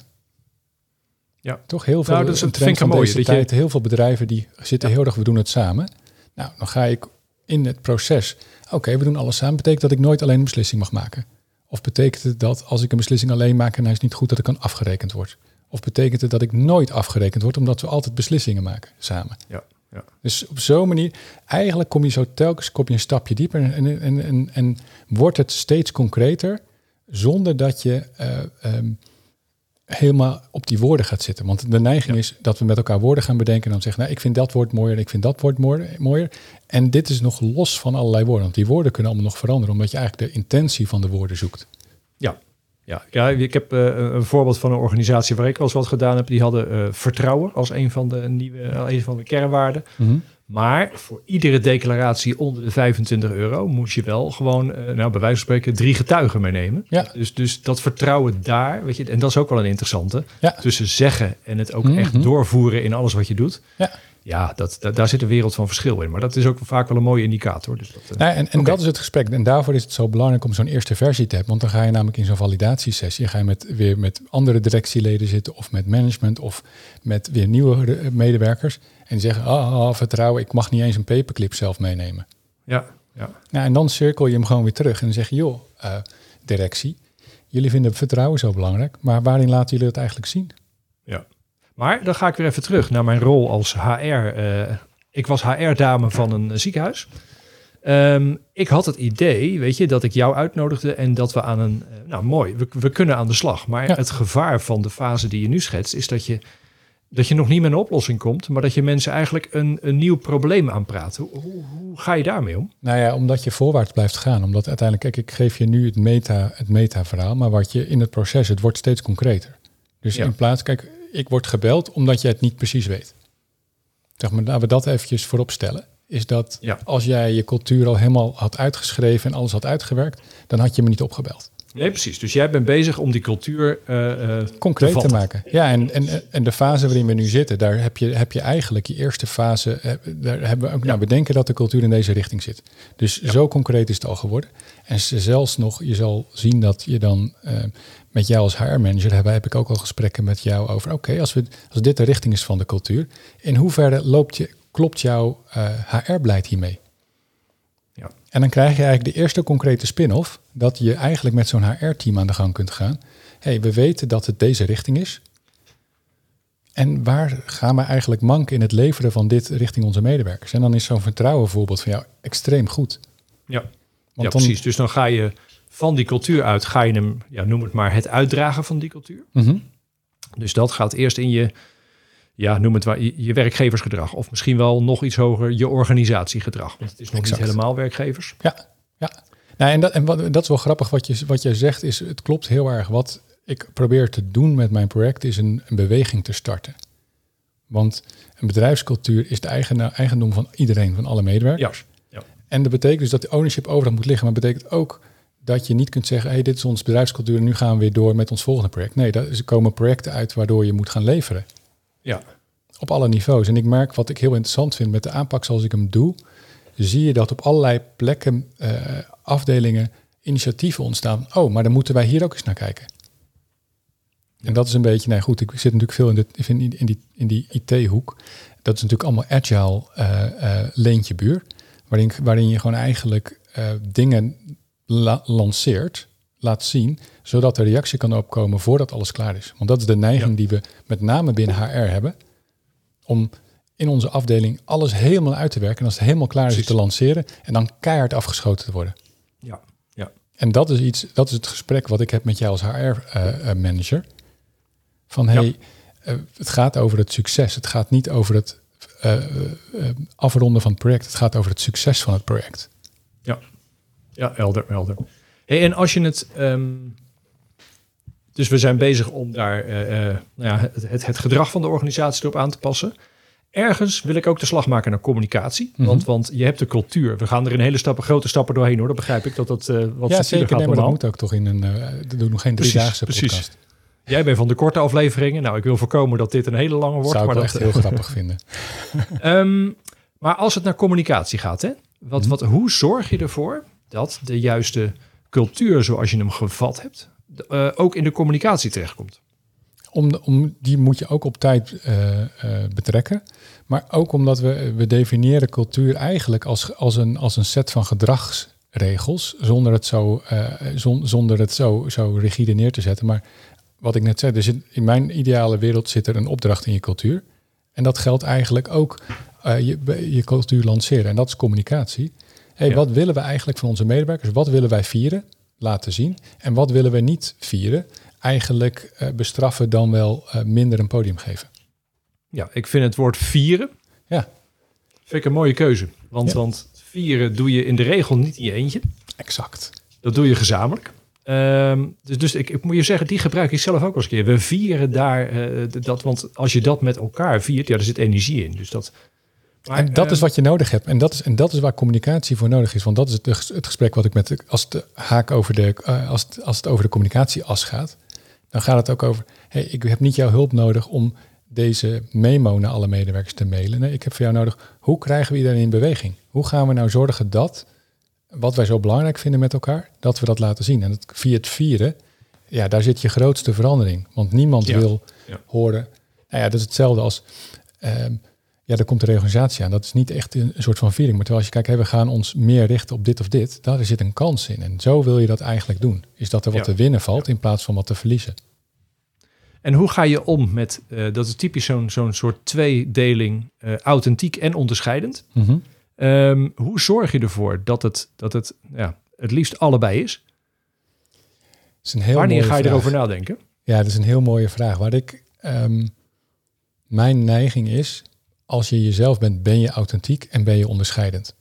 Ja. Toch heel veel. Nou, dat is- een trend vind ik van een deze dat je- tijd. Heel veel bedrijven die zitten heel erg, we doen het samen. Nou, dan ga ik in het proces. Oké, we doen alles samen. Betekent dat ik nooit alleen een beslissing mag maken? Of betekent het dat als ik een beslissing alleen maak en hij is niet goed, dat ik kan afgerekend word? Of betekent het dat ik nooit afgerekend word, omdat we altijd beslissingen maken samen? ja, ja. Dus op zo'n manier, eigenlijk kom je zo telkens kom je een stapje dieper en, en, en, en wordt het steeds concreter, zonder dat je eh, ehm, helemaal op die woorden gaat zitten. Want de neiging is dat we met elkaar woorden gaan bedenken en dan zeggen, nou, ik vind dat woord mooier en ik vind dat woord mooier. mooier. En dit is nog los van allerlei woorden, want die woorden kunnen allemaal nog veranderen, omdat je eigenlijk de intentie van de woorden zoekt. Ja. Ja, ja, ik heb eh, een voorbeeld van een organisatie waar ik wel eens wat gedaan heb. Die hadden eh, vertrouwen als een van de nieuwe, eh, een van de kernwaarden. Maar voor iedere declaratie onder de 25 euro moest je wel gewoon, nou, bij wijze van spreken, drie getuigen meenemen. Ja. Dus, dus dat vertrouwen daar, weet je, en dat is ook wel een interessante. Ja. Tussen zeggen en het ook Mhm. echt doorvoeren in alles wat je doet. Ja. Ja, dat, da- daar zit een wereld van verschil in. Maar dat is ook vaak wel een mooie indicator. Dus dat, eh, Nou, en dat is het gesprek. En daarvoor is het zo belangrijk om zo'n eerste versie te hebben. Want dan ga je namelijk in zo'n validatiesessie... ga je met, weer met andere directieleden zitten... of met management of met weer nieuwe eh, medewerkers. En die zeggen, ah, ah, vertrouwen, ik mag niet eens een paperclip zelf meenemen. ja, ja. Nou, en dan cirkel je hem gewoon weer terug en dan zeg je... joh, eh, directie, jullie vinden vertrouwen zo belangrijk... maar waarin laten jullie het eigenlijk zien? Maar dan ga ik weer even terug naar mijn rol als HR. eh, ik was HR-dame van een ziekenhuis. Ehm, ik had het idee, weet je, dat ik jou uitnodigde en dat we aan een... eh, nou, mooi, we, we kunnen aan de slag. Maar Ja. het gevaar van de fase die je nu schetst... is dat je, dat je nog niet met een oplossing komt... maar dat je mensen eigenlijk een, een nieuw probleem aanpraat. Hoe, hoe, hoe ga je daarmee om? Nou ja, omdat je voorwaarts blijft gaan. Omdat uiteindelijk, kijk, ik geef je nu het meta, het meta-verhaal, maar wat je in het proces, het wordt steeds concreter. Dus Ja. in plaats, kijk, ik word gebeld omdat je het niet precies weet. Zeg maar, laten we dat eventjes voorop stellen. Is dat Ja. als jij je cultuur al helemaal had uitgeschreven en alles had uitgewerkt, dan had je me niet opgebeld. Nee, precies. Dus jij bent bezig om die cultuur eh, Concreet te, vatten. maken. Ja, en, en, en de fase waarin we nu zitten, daar heb je, heb je eigenlijk je eerste fase. eh, Daar hebben we ook, nou, we denken dat de cultuur in deze richting zit. Dus zo concreet is het al geworden. En ze- zelfs nog, je zal zien dat je dan met jou als HR-manager, hebben, heb ik ook al gesprekken met jou over. Oké, als we als dit de richting is van de cultuur, in hoeverre loopt je, klopt jouw HR-beleid hiermee? En dan krijg je eigenlijk de eerste concrete spin-off, dat je eigenlijk met zo'n HR-team aan de gang kunt gaan. hey, we weten dat het deze richting is. En waar gaan we eigenlijk manken in het leveren van dit richting onze medewerkers? En dan is zo'n vertrouwen voorbeeld van jou extreem goed. Ja. Want ja, dan, precies. Dus dan ga je van die cultuur uit, ga je hem, ja, noem het maar, het uitdragen van die cultuur. Mhm. Dus dat gaat eerst in je, ja, noem het maar, je, werkgeversgedrag. Of misschien wel nog iets hoger, je organisatiegedrag. Want het is nog Exact. niet helemaal werkgevers. Ja, ja. Nou, en dat, en wat, dat is wel grappig wat je, wat je zegt, is het klopt heel erg. Wat ik probeer te doen met mijn project is een, een beweging te starten. Want een bedrijfscultuur is de eigen, eigendom van iedereen, van alle medewerkers. Ja. ja. En dat betekent dus dat de ownership overal moet liggen. Maar dat betekent ook dat je niet kunt zeggen, hey, dit is ons bedrijfscultuur en nu gaan we weer door met ons volgende project. Nee, er komen projecten uit waardoor je moet gaan leveren. Ja. Op alle niveaus. En ik merk wat ik heel interessant vind met de aanpak zoals ik hem doe, zie je dat op allerlei plekken, uh, afdelingen, initiatieven ontstaan. Oh, maar dan moeten wij hier ook eens naar kijken. En dat is een beetje, nou goed, ik zit natuurlijk veel in, dit, in, in die, in die IT-hoek. Dat is natuurlijk allemaal agile uh, uh, leentje buur. Waarin, waarin je gewoon eigenlijk dingen lanceert, laat zien, zodat er reactie kan opkomen voordat alles klaar is. Want dat is de neiging die we met name binnen HR hebben. Om in onze afdeling alles helemaal uit te werken. En als het helemaal klaar is, te lanceren. En dan keihard afgeschoten te worden. Ja, ja. En dat is iets, dat is het gesprek wat ik heb met jou als HR-manager. Van hey, uh, het gaat over het succes. Het gaat niet over het afronden van het project. Het gaat over het succes van het project. Ja, ja helder, helder. Hey, en als je het... Um, dus we zijn bezig om daar nou ja, het, het, gedrag van de organisatie erop aan te passen. Ergens wil ik ook de slag maken naar communicatie. Mm -hmm. want, want je hebt de cultuur. We gaan er in hele stappen, grote stappen doorheen hoor. Dat begrijp ik dat dat uh, wat ja, zeker, gaat nee, maar dat moet ook toch in een... We doen nog geen driedaagse podcast. Precies. Jij bent van de korte afleveringen. Nou, ik wil voorkomen dat dit een hele lange wordt. Zou ik maar dat echt heel grappig vinden. um, maar als het naar communicatie gaat, hè? Wat, wat, hoe zorg je ervoor dat de juiste cultuur, zoals je hem gevat hebt, uh, ook in de communicatie terechtkomt? Om, om, die moet je ook op tijd uh, uh, betrekken. Maar ook omdat we, we definiëren cultuur eigenlijk als, als, een, als een set van gedragsregels, zonder het zo, zon, zonder het zo, zo rigide neer te zetten. Maar wat ik net zei, zit, in mijn ideale wereld zit er een opdracht in je cultuur. En dat geldt eigenlijk ook je, je cultuur lanceren. En dat is communicatie. Hey, ja. Wat willen we eigenlijk van onze medewerkers? Wat willen wij vieren? Laten zien. En wat willen we niet vieren? Eigenlijk uh, bestraffen dan wel uh, minder een podium geven. Ja, ik vind het woord vieren. Ja. Vind ik een mooie keuze. Want, ja. want vieren doe je in de regel niet in je eentje. Exact. Dat doe je gezamenlijk. Um, dus dus ik, ik, moet je zeggen, die gebruik ik zelf ook als keer. We vieren daar uh, dat, want als je dat met elkaar viert, ja, er zit energie in. Dus dat, maar, en dat is wat je nodig hebt. En dat is, en dat is waar communicatie voor nodig is. Want dat is het, het gesprek wat ik met, als het haak over de, uh, als, het, als het over de communicatieas gaat, dan gaat het ook over, hey, ik heb niet jouw hulp nodig om deze memo naar alle medewerkers te mailen. Nee, ik heb voor jou nodig, hoe krijgen we iedereen in beweging? Hoe gaan we nou zorgen dat wat wij zo belangrijk vinden met elkaar, dat we dat laten zien. En via het vieren, ja, daar zit je grootste verandering. Want niemand ja. wil ja. horen. Nou ja, dat is hetzelfde als. Um, ja, daar komt de reorganisatie aan. Dat is niet echt een soort van viering. Maar terwijl als je kijkt, hey, we gaan ons meer richten op dit of dit, daar zit een kans in. En zo wil je dat eigenlijk doen. Is dat er wat ja. te winnen valt in plaats van wat te verliezen. En hoe ga je om met, uh, dat is typisch zo'n zo'n soort tweedeling, uh, authentiek en onderscheidend. Mm -hmm. Um, hoe zorg je ervoor dat het, dat het ja, het liefst allebei is? is een heel Wanneer ga je vraag. erover nadenken? Ja, dat is een heel mooie vraag. Waar ik, um, mijn neiging is, als je jezelf bent, ben je authentiek en ben je onderscheidend.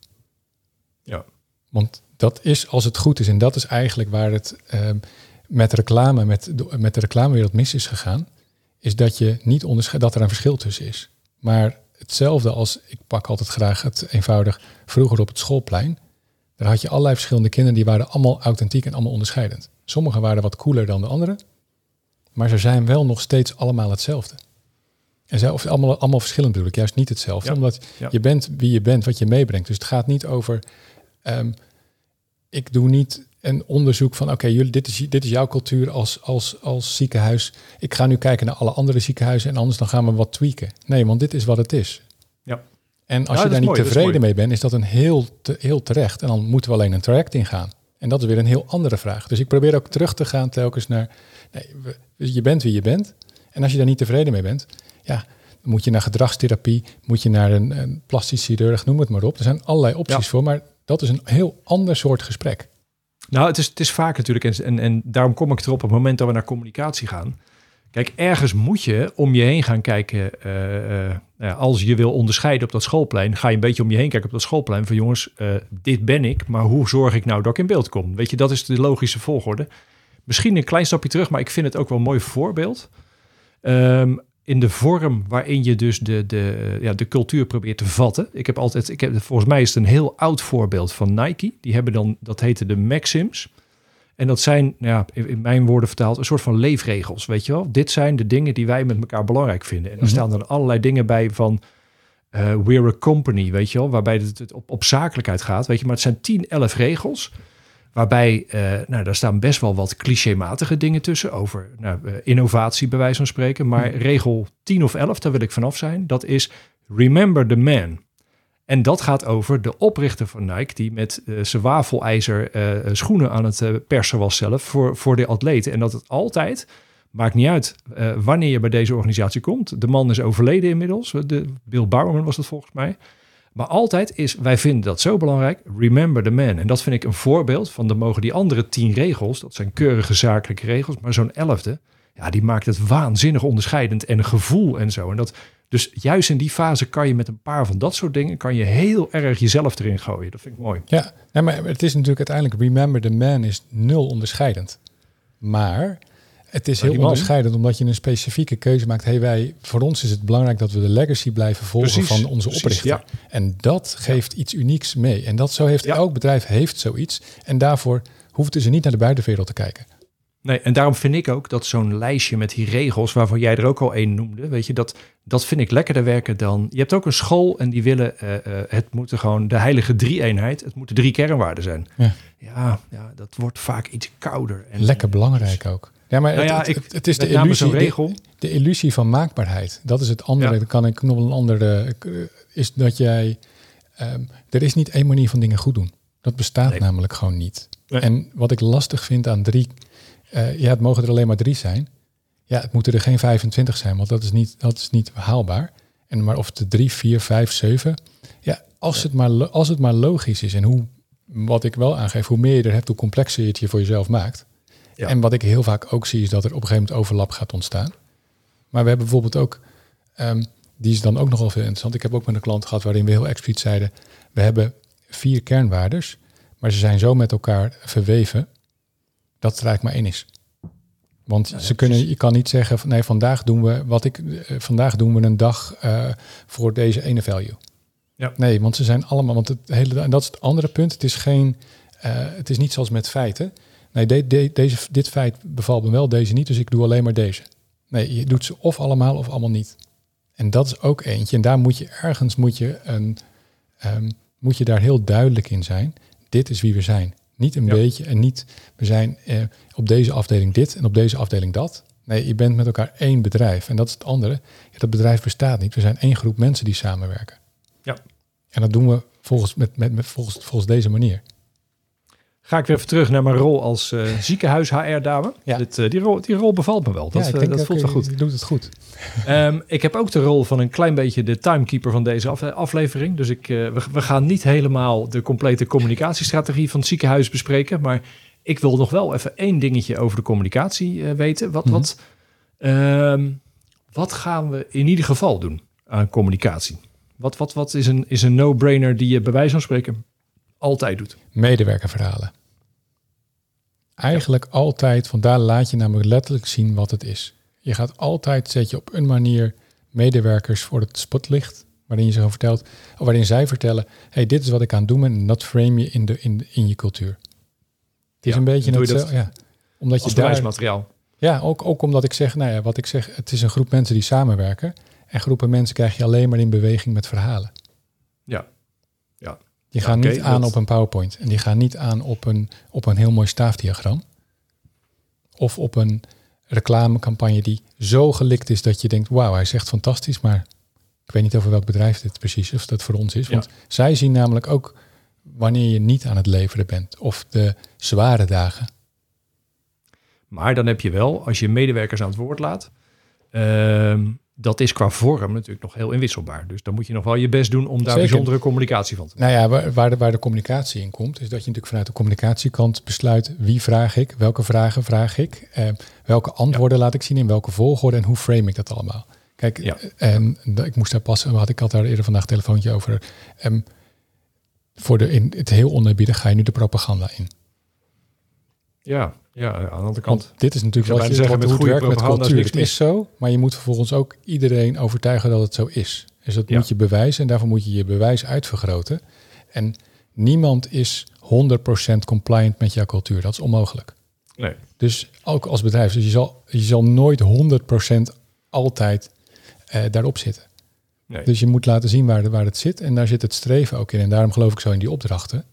Ja. Want dat is als het goed is. En dat is eigenlijk waar het um, met reclame, met de, met de reclamewereld mis is gegaan. Is dat je niet onderscheidt, dat er een verschil tussen is. Maar hetzelfde als, ik pak altijd graag het eenvoudig, vroeger op het schoolplein. Daar had je allerlei verschillende kinderen, die waren allemaal authentiek en allemaal onderscheidend. Sommigen waren wat cooler dan de anderen, maar ze zijn wel nog steeds allemaal hetzelfde. En zij, of allemaal, allemaal verschillend bedoel ik, juist niet hetzelfde, ja. omdat ja. je bent wie je bent, wat je meebrengt. Dus het gaat niet over, um, ik doe niet een onderzoek van, oké, okay, dit, is, dit is jouw cultuur als, als, als ziekenhuis. Ik ga nu kijken naar alle andere ziekenhuizen en anders dan gaan we wat tweaken. Nee, want dit is wat het is. Ja. En als ja, je daar niet mooi, tevreden mee bent, is dat een heel, te, heel terecht. En dan moeten we alleen een traject ingaan. En dat is weer een heel andere vraag. Dus ik probeer ook terug te gaan telkens naar, nee, je bent wie je bent. En als je daar niet tevreden mee bent, ja, moet je naar gedragstherapie, moet je naar een, een plastisch chirurg, noem het maar op. Er zijn allerlei opties ja. voor, maar dat is een heel ander soort gesprek. Nou, het is, het is vaak natuurlijk, en, en, en daarom kom ik erop op het moment dat we naar communicatie gaan. Kijk, ergens moet je om je heen gaan kijken. Uh, uh, als je wil onderscheiden op dat schoolplein, ga je een beetje om je heen kijken op dat schoolplein. Van jongens, uh, dit ben ik, maar hoe zorg ik nou dat ik in beeld kom? Weet je, dat is de logische volgorde. Misschien een klein stapje terug, maar ik vind het ook wel een mooi voorbeeld. Um, in de vorm waarin je dus de, de, ja, de cultuur probeert te vatten. Ik heb altijd, ik heb, volgens mij is het een heel oud voorbeeld van Nike. Die hebben dan, dat heette de Maxims. En dat zijn, nou ja, in mijn woorden vertaald, een soort van leefregels. Weet je wel, dit zijn de dingen die wij met elkaar belangrijk vinden. En dan mhm. staan er allerlei dingen bij van. Uh, we're a company, weet je wel, waarbij het op, op zakelijkheid gaat, weet je, maar het zijn 10, 11 regels. Waarbij, uh, nou, daar staan best wel wat clichématige dingen tussen over nou, uh, innovatie, bij wijze van spreken. Maar mhm. regel 10 of 11, daar wil ik vanaf zijn, dat is remember the man. En dat gaat over de oprichter van Nike, die met uh, zijn wafelijzer uh, schoenen aan het persen was zelf voor, voor de atleten. En dat het altijd, maakt niet uit wanneer je bij deze organisatie komt. De man is overleden inmiddels, de, Bill Bowerman was dat volgens mij. Maar altijd is, wij vinden dat zo belangrijk, remember the man. En dat vind ik een voorbeeld van, de mogen die andere tien regels, dat zijn keurige zakelijke regels, maar zo'n elfde, ja, die maakt het waanzinnig onderscheidend en gevoel en zo. En dat dus juist in die fase kan je met een paar van dat soort dingen... kan je heel erg jezelf erin gooien. Dat vind ik mooi. Ja, maar het is natuurlijk uiteindelijk... Remember the man is nul onderscheidend. Maar het is heel onderscheidend omdat je een specifieke keuze maakt. Hey, wij, voor ons is het belangrijk dat we de legacy blijven volgen van onze oprichter. Ja. En dat geeft iets unieks mee. En dat zo heeft elk bedrijf heeft zoiets. En daarvoor hoefden ze niet naar de buitenwereld te kijken. Nee, en daarom vind ik ook dat zo'n lijstje met die regels, waarvan jij er ook al één noemde, weet je, dat, dat vind ik lekkerder werken dan. Je hebt ook een school en die willen, uh, uh, het moeten gewoon de heilige drie-eenheid, het moeten drie kernwaarden zijn. Ja. ja. Ja, dat wordt vaak iets kouder. En, Lekker belangrijk ook. Ja, maar nou ja, het, is de illusie, regel. De, de, illusie van maakbaarheid. Dat is het andere. Dan kan ik nog een andere. Is dat jij. Um, er is niet één manier van dingen goed doen. Dat bestaat namelijk gewoon niet. En wat ik lastig vind aan drie uh, ja, het mogen er alleen maar drie zijn. Ja, het moeten er geen 25 zijn, want dat is niet, dat is niet haalbaar. En maar of het drie, vier, vijf, zeven. Ja, als, Het maar, als het maar logisch is en hoe, wat ik wel aangeef, hoe meer je er hebt, hoe complexer je het je voor jezelf maakt. Ja. En wat ik heel vaak ook zie, is dat er op een gegeven moment overlap gaat ontstaan. Maar we hebben bijvoorbeeld ook, um, die is dan ook nogal veel interessant. Ik heb ook met een klant gehad waarin we heel expliciet zeiden, we hebben vier kernwaardes, maar ze zijn zo met elkaar verweven dat het eigenlijk maar één is. Want ze kunnen, je kan niet zeggen van nee, vandaag doen we wat ik uh, vandaag doen we een dag uh, voor deze ene value. Ja. Nee, want ze zijn allemaal, want het hele en dat is het andere punt. Het is geen, uh, het is niet zoals met feiten. Nee, de, de, deze, dit feit bevalt me wel, deze niet, dus ik doe alleen maar deze. Nee, je doet ze of allemaal of allemaal niet. En dat is ook eentje. En daar moet je ergens moet je een, um, moet je daar heel duidelijk in zijn. Dit is wie we zijn. Niet een beetje en niet we zijn eh, op deze afdeling dit en op deze afdeling dat. Nee, je bent met elkaar één bedrijf. En dat is het andere. Ja, dat bedrijf bestaat niet. We zijn één groep mensen die samenwerken. Ja. En dat doen we volgens, met, met, met, volgens, volgens deze manier ga ik weer even terug naar mijn rol als uh, ziekenhuis HR-dame. Ja. Uh, die, rol, die rol bevalt me wel. Dat, ja, uh, dat voelt wel goed. Je doet het goed. Um, ik heb ook de rol van een klein beetje de timekeeper van deze af, aflevering. Dus ik, we, we, gaan niet helemaal de complete communicatiestrategie van het ziekenhuis bespreken. Maar ik wil nog wel even één dingetje over de communicatie weten. Wat, mm -hmm. wat, um, wat gaan we in ieder geval doen aan communicatie? Wat, wat, wat is een, is een no-brainer die je bij wijze van spreken altijd doet? Medewerkerverhalen. Eigenlijk altijd, want daar laat je namelijk letterlijk zien wat het is. Je gaat altijd, zet je op een manier medewerkers voor het spotlicht, waarin je ze vertelt, of waarin zij vertellen, hey, dit is wat ik aan het doen ben, en dat frame je in, de, in, in je cultuur. Het is een beetje hetzelfde, ja. Omdat je daar, materiaal. Ja, ook, ook omdat ik zeg, nou ja, wat ik zeg, het is een groep mensen die samenwerken. En groepen mensen krijg je alleen maar in beweging met verhalen. Ja, die gaan niet aan op een PowerPoint. En die gaan niet aan op een, op een heel mooi staafdiagram. Of op een reclamecampagne die zo gelikt is dat je denkt, wauw, hij zegt fantastisch, maar ik weet niet over welk bedrijf dit precies is, of dat voor ons is. Want zij zien namelijk ook wanneer je niet aan het leveren bent. Of de zware dagen. Maar dan heb je wel, als je medewerkers aan het woord laat, ehm, dat is qua vorm natuurlijk nog heel inwisselbaar. Dus dan moet je nog wel je best doen om daar Zeker. bijzondere communicatie van te Nou ja, waar, waar, de, waar de communicatie in komt, is dat je natuurlijk vanuit de communicatiekant besluit wie vraag ik, welke vragen vraag ik, eh, welke antwoorden laat ik zien, in welke volgorde en hoe frame ik dat allemaal. Kijk, Ja. eh, en ik moest daar pas, had ik had daar eerder vandaag een telefoontje over. Ehm, voor de, in het heel oneerbiedig ga je nu de propaganda in. Ja, ja aan de andere kant. Want dit is natuurlijk wat je, zeggen, wat, met goede werkt met is cultuur. niks Het is zo, maar je moet vervolgens ook iedereen overtuigen dat het zo is. Dus dat Ja. moet je bewijzen en daarvoor moet je je bewijs uitvergroten. En niemand is 100% compliant met jouw cultuur. Dat is onmogelijk. Nee. Dus ook als bedrijf, dus je zal, je zal nooit 100% altijd eh, daarop zitten. nee. Dus je moet laten zien waar, waar het zit. En daar zit het streven ook in. En daarom geloof ik zo in die opdrachten.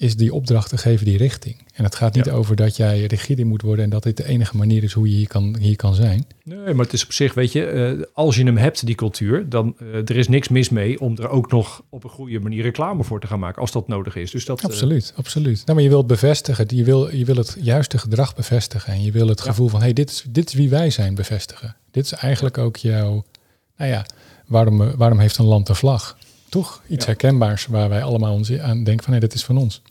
Is die opdrachten geven die richting. En het gaat niet Ja. over dat jij rigide moet worden en dat dit de enige manier is hoe je hier kan, hier kan zijn. Nee, maar het is op zich, weet je, eh, als je hem hebt, die cultuur, dan uh, er is niks mis mee om er ook nog op een goede manier reclame voor te gaan maken, als dat nodig is. Dus dat, uh, Absoluut, absoluut. Nou, maar je wilt bevestigen, je wil, je wil het juiste gedrag bevestigen. En je wil het Ja. gevoel van, hé, hey, dit, is, dit is wie wij zijn bevestigen. Dit is eigenlijk ook jouw, nou ja, waarom, eh, waarom heeft een land een vlag? Toch iets Ja. herkenbaars waar wij allemaal ons aan denken van, hé, dit is van ons.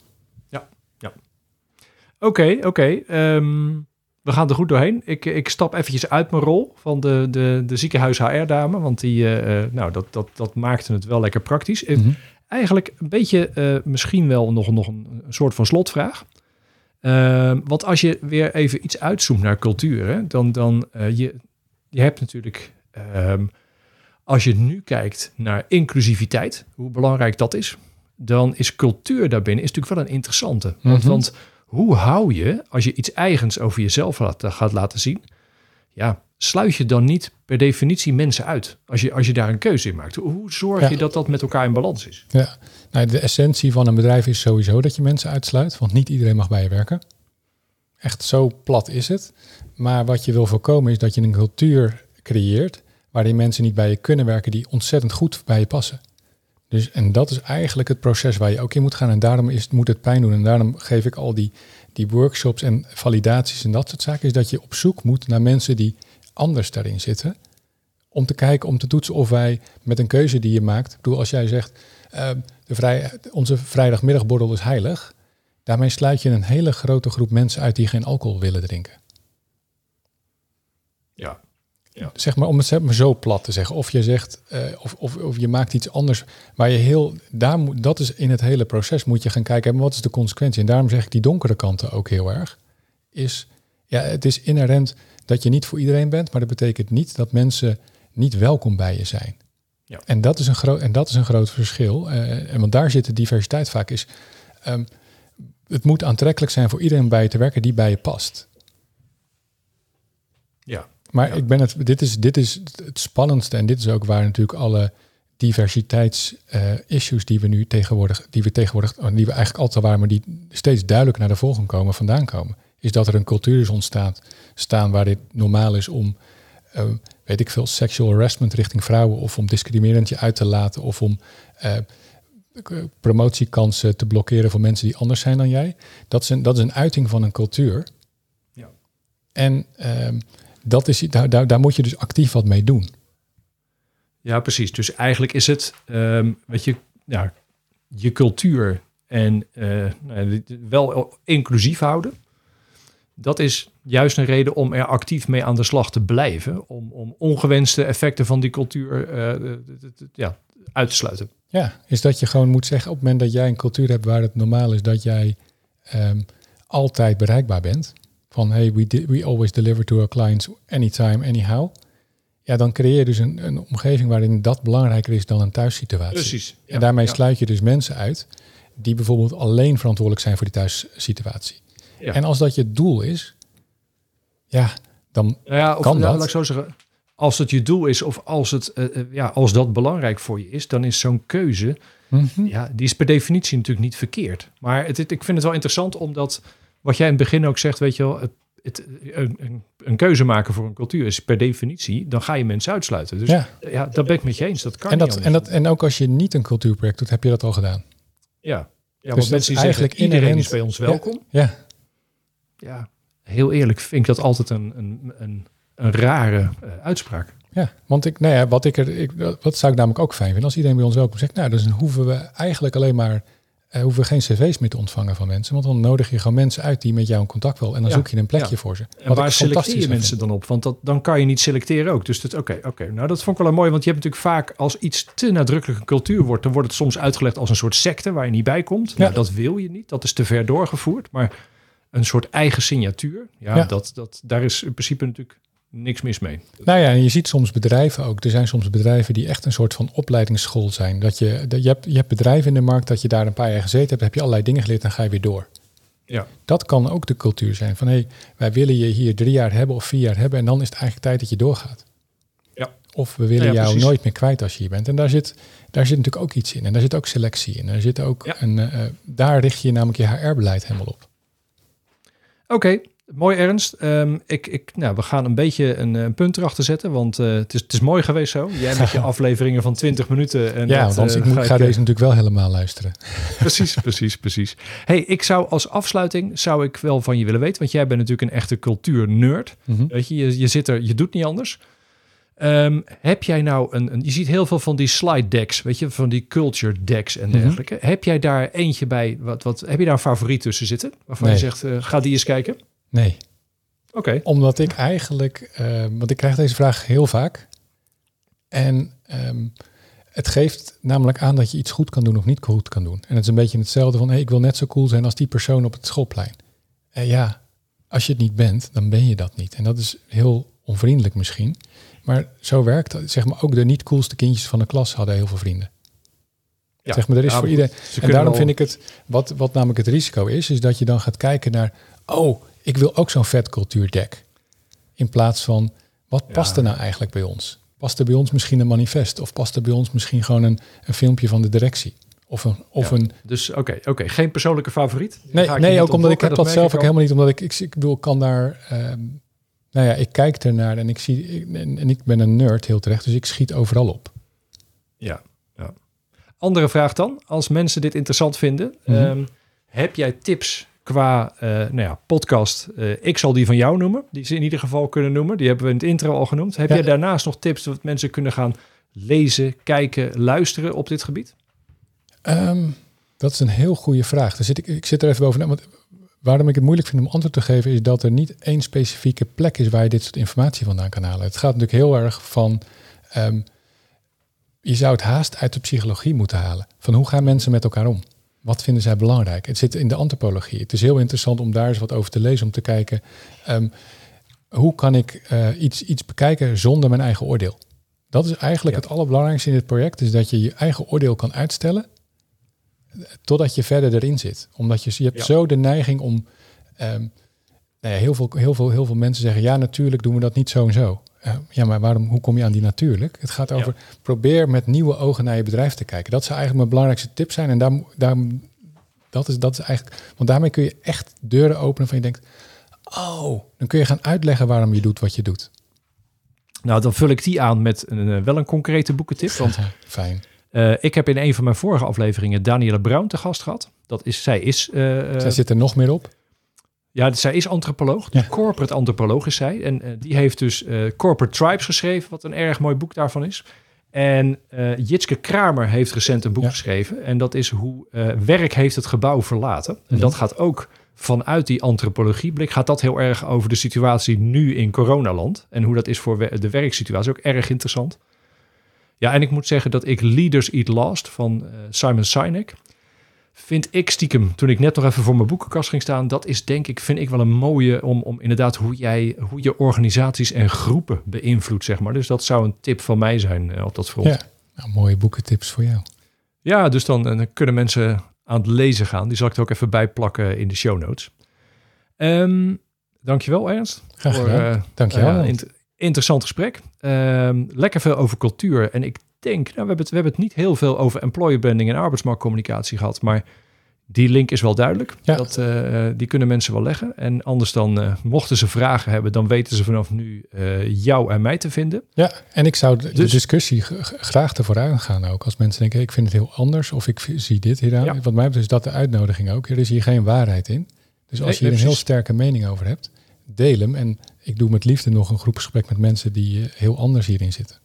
Oké, oké. ehm, we gaan er goed doorheen. Ik, ik stap eventjes uit mijn rol van de, de, de ziekenhuis HR-dame, want die, eh, eh, nou, dat, dat, dat maakte het wel lekker praktisch. Eh, Mhm. Eigenlijk een beetje misschien wel nog, nog een, een soort van slotvraag. Ehm, want als je weer even iets uitzoomt naar cultuur, hè, dan, dan je, je hebt natuurlijk, ehm, als je nu kijkt naar inclusiviteit, hoe belangrijk dat is, dan is cultuur daarbinnen is natuurlijk wel een interessante. Want, Mhm. want hoe hou je, als je iets eigens over jezelf laat, gaat laten zien, ja, sluit je dan niet per definitie mensen uit als je, als je daar een keuze in maakt? Hoe, hoe zorg Ja. je dat dat met elkaar in balans is? Ja, nou, de essentie van een bedrijf is sowieso dat je mensen uitsluit, want niet iedereen mag bij je werken. Echt zo plat is het. Maar wat je wil voorkomen is dat je een cultuur creëert waarin mensen niet bij je kunnen werken die ontzettend goed bij je passen. Dus, en dat is eigenlijk het proces waar je ook in moet gaan. En daarom is, moet het pijn doen. En daarom geef ik al die, die workshops en validaties en dat soort zaken. Is dat je op zoek moet naar mensen die anders daarin zitten. Om te kijken, om te toetsen of wij met een keuze die je maakt. Ik bedoel, als jij zegt, eh, de vrij, onze vrijdagmiddagborrel is heilig. Daarmee sluit je een hele grote groep mensen uit die geen alcohol willen drinken. Ja. Zeg maar, om het zeg maar zo plat te zeggen. Of je zegt, eh, of, of, of je maakt iets anders. Maar je heel, daar moet, dat is in het hele proces moet je gaan kijken. Wat is de consequentie? En daarom zeg ik die donkere kanten ook heel erg. Is, ja, het is inherent dat je niet voor iedereen bent. Maar dat betekent niet dat mensen niet welkom bij je zijn. Ja. En, dat is een groot, en dat is een groot verschil. Eh, en want daar zit de diversiteit vaak is. ehm, het moet aantrekkelijk zijn voor iedereen bij je te werken die bij je past. Ja. Maar Ja. ik ben het, dit, is, dit is het spannendste en dit is ook waar natuurlijk alle diversiteits-issues die we nu tegenwoordig, die we tegenwoordig, oh, die we eigenlijk altijd waren, maar die steeds duidelijker naar de volgende komen, vandaan komen. Is dat er een cultuur is ontstaan staan waar dit normaal is om, eh, weet ik veel, sexual harassment richting vrouwen of om discriminerend je uit te laten of om eh, promotiekansen te blokkeren voor mensen die anders zijn dan jij. Dat is een, dat is een uiting van een cultuur. Ja. En ehm, dat is, daar, daar, daar moet je dus actief wat mee doen. Ja, precies. Dus eigenlijk is het, weet je, ja, je cultuur en eh, nou, wel inclusief houden. Dat is juist een reden om er actief mee aan de slag te blijven. Om, om ongewenste effecten van die cultuur eh, ja, uit te sluiten. Ja, is dat je gewoon moet zeggen op het moment dat jij een cultuur hebt waar het normaal is dat jij ehm, altijd bereikbaar bent. Van hey, we, di- we always deliver to our clients anytime, anyhow. Ja, dan creëer je dus een, een omgeving waarin dat belangrijker is dan een thuissituatie. Precies. En daarmee ja, sluit je dus mensen uit die bijvoorbeeld alleen verantwoordelijk zijn voor die thuissituatie. ja. En als dat je doel is, ja, dan Nou ja, of, Kan nou, dat? laat ik zo zeggen. Als het je doel is of als, het, eh, eh, ja, als dat belangrijk voor je is, dan is zo'n keuze, Mhm. ja, die is per definitie natuurlijk niet verkeerd. Maar het- ik vind het wel interessant omdat, wat jij in het begin ook zegt, weet je wel, het, het, een, een, een keuze maken voor een cultuur is per definitie, dan ga je mensen uitsluiten. Dus ja, ja. dat ben ik met je eens. Dat kan En, niet dat, en, anders. dat, en ook als je niet een cultuurproject doet, heb je dat al gedaan. ja, ja dat want mensen die eigenlijk zeggen, iedereen inherent- is bij ons Ja. welkom. Ja, Ja, heel eerlijk vind ik dat altijd een, een, een een rare uh, uitspraak. Ja, want ik, nou ja, wat, ik er, ik, wat zou ik namelijk ook fijn vinden als iedereen bij ons welkom zegt, nou, dus dan hoeven we eigenlijk alleen maar uh, hoeven we geen cv's meer te ontvangen van mensen. Want dan nodig je gewoon mensen uit die met jou in contact willen. En dan zoek je een plekje voor ze. En waar selecteer je mensen dan op? Want dat, dan kan je niet selecteren ook. Dus oké, oké. Nou, dat vond ik wel mooi. Want je hebt natuurlijk vaak als iets te nadrukkelijk een cultuur wordt, dan wordt het soms uitgelegd als een soort secte waar je niet bij komt. Nou, dat wil je niet. Dat is te ver doorgevoerd. Maar een soort eigen signatuur. Ja, Dat, dat, daar is in principe natuurlijk niks mis mee. Nou ja, en je ziet soms bedrijven ook. Er zijn soms bedrijven die echt een soort van opleidingsschool zijn. Dat je, dat je, hebt, je hebt bedrijven in de markt dat je daar een paar jaar gezeten hebt, heb je allerlei dingen geleerd en ga je weer door. Ja. Dat kan ook de cultuur zijn. Van hé, hey, wij willen je hier drie jaar hebben of vier jaar hebben en dan is het eigenlijk tijd dat je doorgaat. Ja. Of we willen jou nooit meer kwijt als je hier bent. En daar zit, daar zit natuurlijk ook iets in. En daar zit ook selectie in. En daar zit ook een, uh, daar richt je namelijk je HR-beleid helemaal op. Oké, Mooi Ernst. Ehm, ik, ik, nou, we gaan een beetje een, een punt erachter zetten, want uh, het, is, het is mooi geweest zo. Jij met je afleveringen van 20 minuten. En ja, dat, want ik, uh, ga, ga ik, deze natuurlijk wel helemaal luisteren. precies, precies, precies. hey, ik zou als afsluiting, zou ik wel van je willen weten, want jij bent natuurlijk een echte cultuurnerd. Mm -hmm. Weet je, je, je zit er, je doet niet anders. Um, heb jij nou een, een, je ziet heel veel van die slide decks, weet je, van die culture decks en dergelijke. Mm -hmm. Heb jij daar eentje bij, wat, wat, heb je daar een favoriet tussen zitten? Waarvan nee. je zegt, uh, ga die eens kijken? Nee. Oké. Okay. Omdat ik eigenlijk, uh, want ik krijg deze vraag heel vaak. En um, het geeft namelijk aan dat je iets goed kan doen of niet goed kan doen. En het is een beetje hetzelfde van, hey, ik wil net zo cool zijn als die persoon op het schoolplein. En ja, als je het niet bent, dan ben je dat niet. En dat is heel onvriendelijk misschien. Maar zo werkt het. Zeg maar, ook de niet coolste kindjes van de klas hadden heel veel vrienden. Ja, zeg maar, er is ja, voor iedereen. En daarom vind ik het, wat, wat namelijk het risico is, is dat je dan gaat kijken naar, oh, ik wil ook zo'n vetcultuurdek. In plaats van, wat past er nou eigenlijk bij ons? Past er bij ons misschien een manifest? Of past er bij ons misschien gewoon een, een filmpje van de directie? Of een, of ja, een... Dus oké, okay, oké, geen persoonlijke favoriet? Nee, nee ook omdat ik heb dat, dat zelf ook helemaal niet. Omdat ik, ik, ik bedoel, kan daar... Um, nou ja, ik kijk ernaar en ik zie... Ik, en, en ik ben een nerd heel terecht, dus ik schiet overal op. Ja, ja. Andere vraag dan. Als mensen dit interessant vinden, mm -hmm. um, heb jij tips qua uh, nou ja, podcast. Uh, ik zal die van jou noemen. Die ze in ieder geval kunnen noemen. Die hebben we in het intro al genoemd. Heb ja. jij daarnaast nog tips wat mensen kunnen gaan lezen, kijken, luisteren op dit gebied? Um, dat is een heel goede vraag. Daar zit ik, ik zit er even over na. Want waarom ik het moeilijk vind om antwoord te geven, is dat er niet één specifieke plek is waar je dit soort informatie vandaan kan halen. Het gaat natuurlijk heel erg van. Um, je zou het haast uit de psychologie moeten halen. Van hoe gaan mensen met elkaar om? Wat vinden zij belangrijk? Het zit in de antropologie. Het is heel interessant om daar eens wat over te lezen, om te kijken um, hoe kan ik uh, iets, iets bekijken zonder mijn eigen oordeel. Dat is eigenlijk ja. het allerbelangrijkste in dit project, is dat je je eigen oordeel kan uitstellen totdat je verder erin zit. Omdat je, je hebt ja. zo de neiging om, um, nou ja, heel, veel, heel, veel, heel veel mensen zeggen, ja natuurlijk doen we dat niet zo en zo. Uh, ja, maar waarom, hoe kom je aan die natuurlijk? Het gaat over, ja. probeer met nieuwe ogen naar je bedrijf te kijken. Dat zou eigenlijk mijn belangrijkste tip zijn. En daar, daar, dat, is, dat is eigenlijk, want daarmee kun je echt deuren openen van je denkt, oh, dan kun je gaan uitleggen waarom je doet wat je doet. Nou, dan vul ik die aan met een, wel een concrete boekentip. Want Fijn. Uh, ik heb in een van mijn vorige afleveringen Danielle Brown te gast gehad. Dat is, zij is... Uh, zij zit er nog meer op. Ja, zij is antropoloog. Ja. Corporate antropoloog is zij. En uh, die heeft dus uh, Corporate Tribes geschreven, wat een erg mooi boek daarvan is. En uh, Jitske Kramer heeft recent een boek ja. geschreven. En dat is hoe werk heeft het gebouw verlaten. En ja. dat gaat ook vanuit die antropologieblik. Gaat dat heel erg over de situatie nu in coronaland. En hoe dat is voor de werksituatie. Ook erg interessant. Ja, en ik moet zeggen dat ik Leaders Eat Last van Simon Sinek vind ik stiekem, toen ik net nog even voor mijn boekenkast ging staan, dat is denk ik, vind ik wel een mooie om, om inderdaad hoe jij, hoe je organisaties en groepen beïnvloedt, zeg maar. Dus dat zou een tip van mij zijn uh, op dat front. Ja, nou, mooie boekentips voor jou. Ja, dus dan, dan, kunnen mensen aan het lezen gaan. Die zal ik er ook even bij plakken in de show notes. Um, dankjewel Ernst. Graag gedaan. Uh, dankjewel. Uh, inter interessant gesprek. Um, lekker veel over cultuur. En ik denk, nou, we, hebben het, we hebben het niet heel veel over employer branding en arbeidsmarktcommunicatie gehad, maar die link is wel duidelijk. Ja. Dat, uh, die kunnen mensen wel leggen. En anders dan, uh, mochten ze vragen hebben, dan weten ze vanaf nu uh, jou en mij te vinden. Ja, en ik zou de, dus, discussie graag ervoor gaan ook. Als mensen denken, ik vind het heel anders of ik zie dit hieraan. Ja. Wat mij betreft is dat de uitnodiging ook. Er is hier geen waarheid in. Dus als nee, je hier een heel sterke mening over hebt, deel hem. En ik doe met liefde nog een groepsgesprek met mensen die eh, heel anders hierin zitten.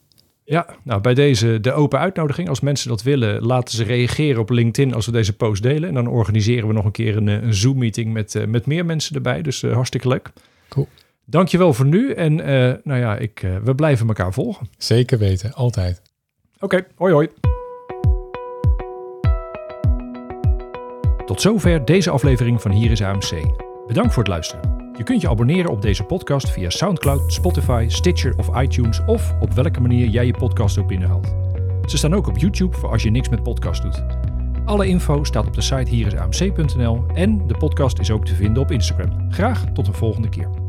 Ja, nou bij deze de open uitnodiging. Als mensen dat willen, laten ze reageren op LinkedIn als we deze post delen. En dan organiseren we nog een keer een, een Zoom-meeting met, met meer mensen erbij. Dus hartstikke leuk. Cool. Dankjewel voor nu. En nou ja, ik, we blijven elkaar volgen. Zeker weten, altijd. Oké, hoi hoi. Tot zover deze aflevering van Hier is AMC. Bedankt voor het luisteren. Je kunt je abonneren op deze podcast via SoundCloud, Spotify, Stitcher of iTunes of op welke manier jij je podcast ook binnenhaalt. Ze staan ook op YouTube voor als je niks met podcast doet. Alle info staat op de site hierisamc.nl en de podcast is ook te vinden op Instagram. Graag tot een volgende keer.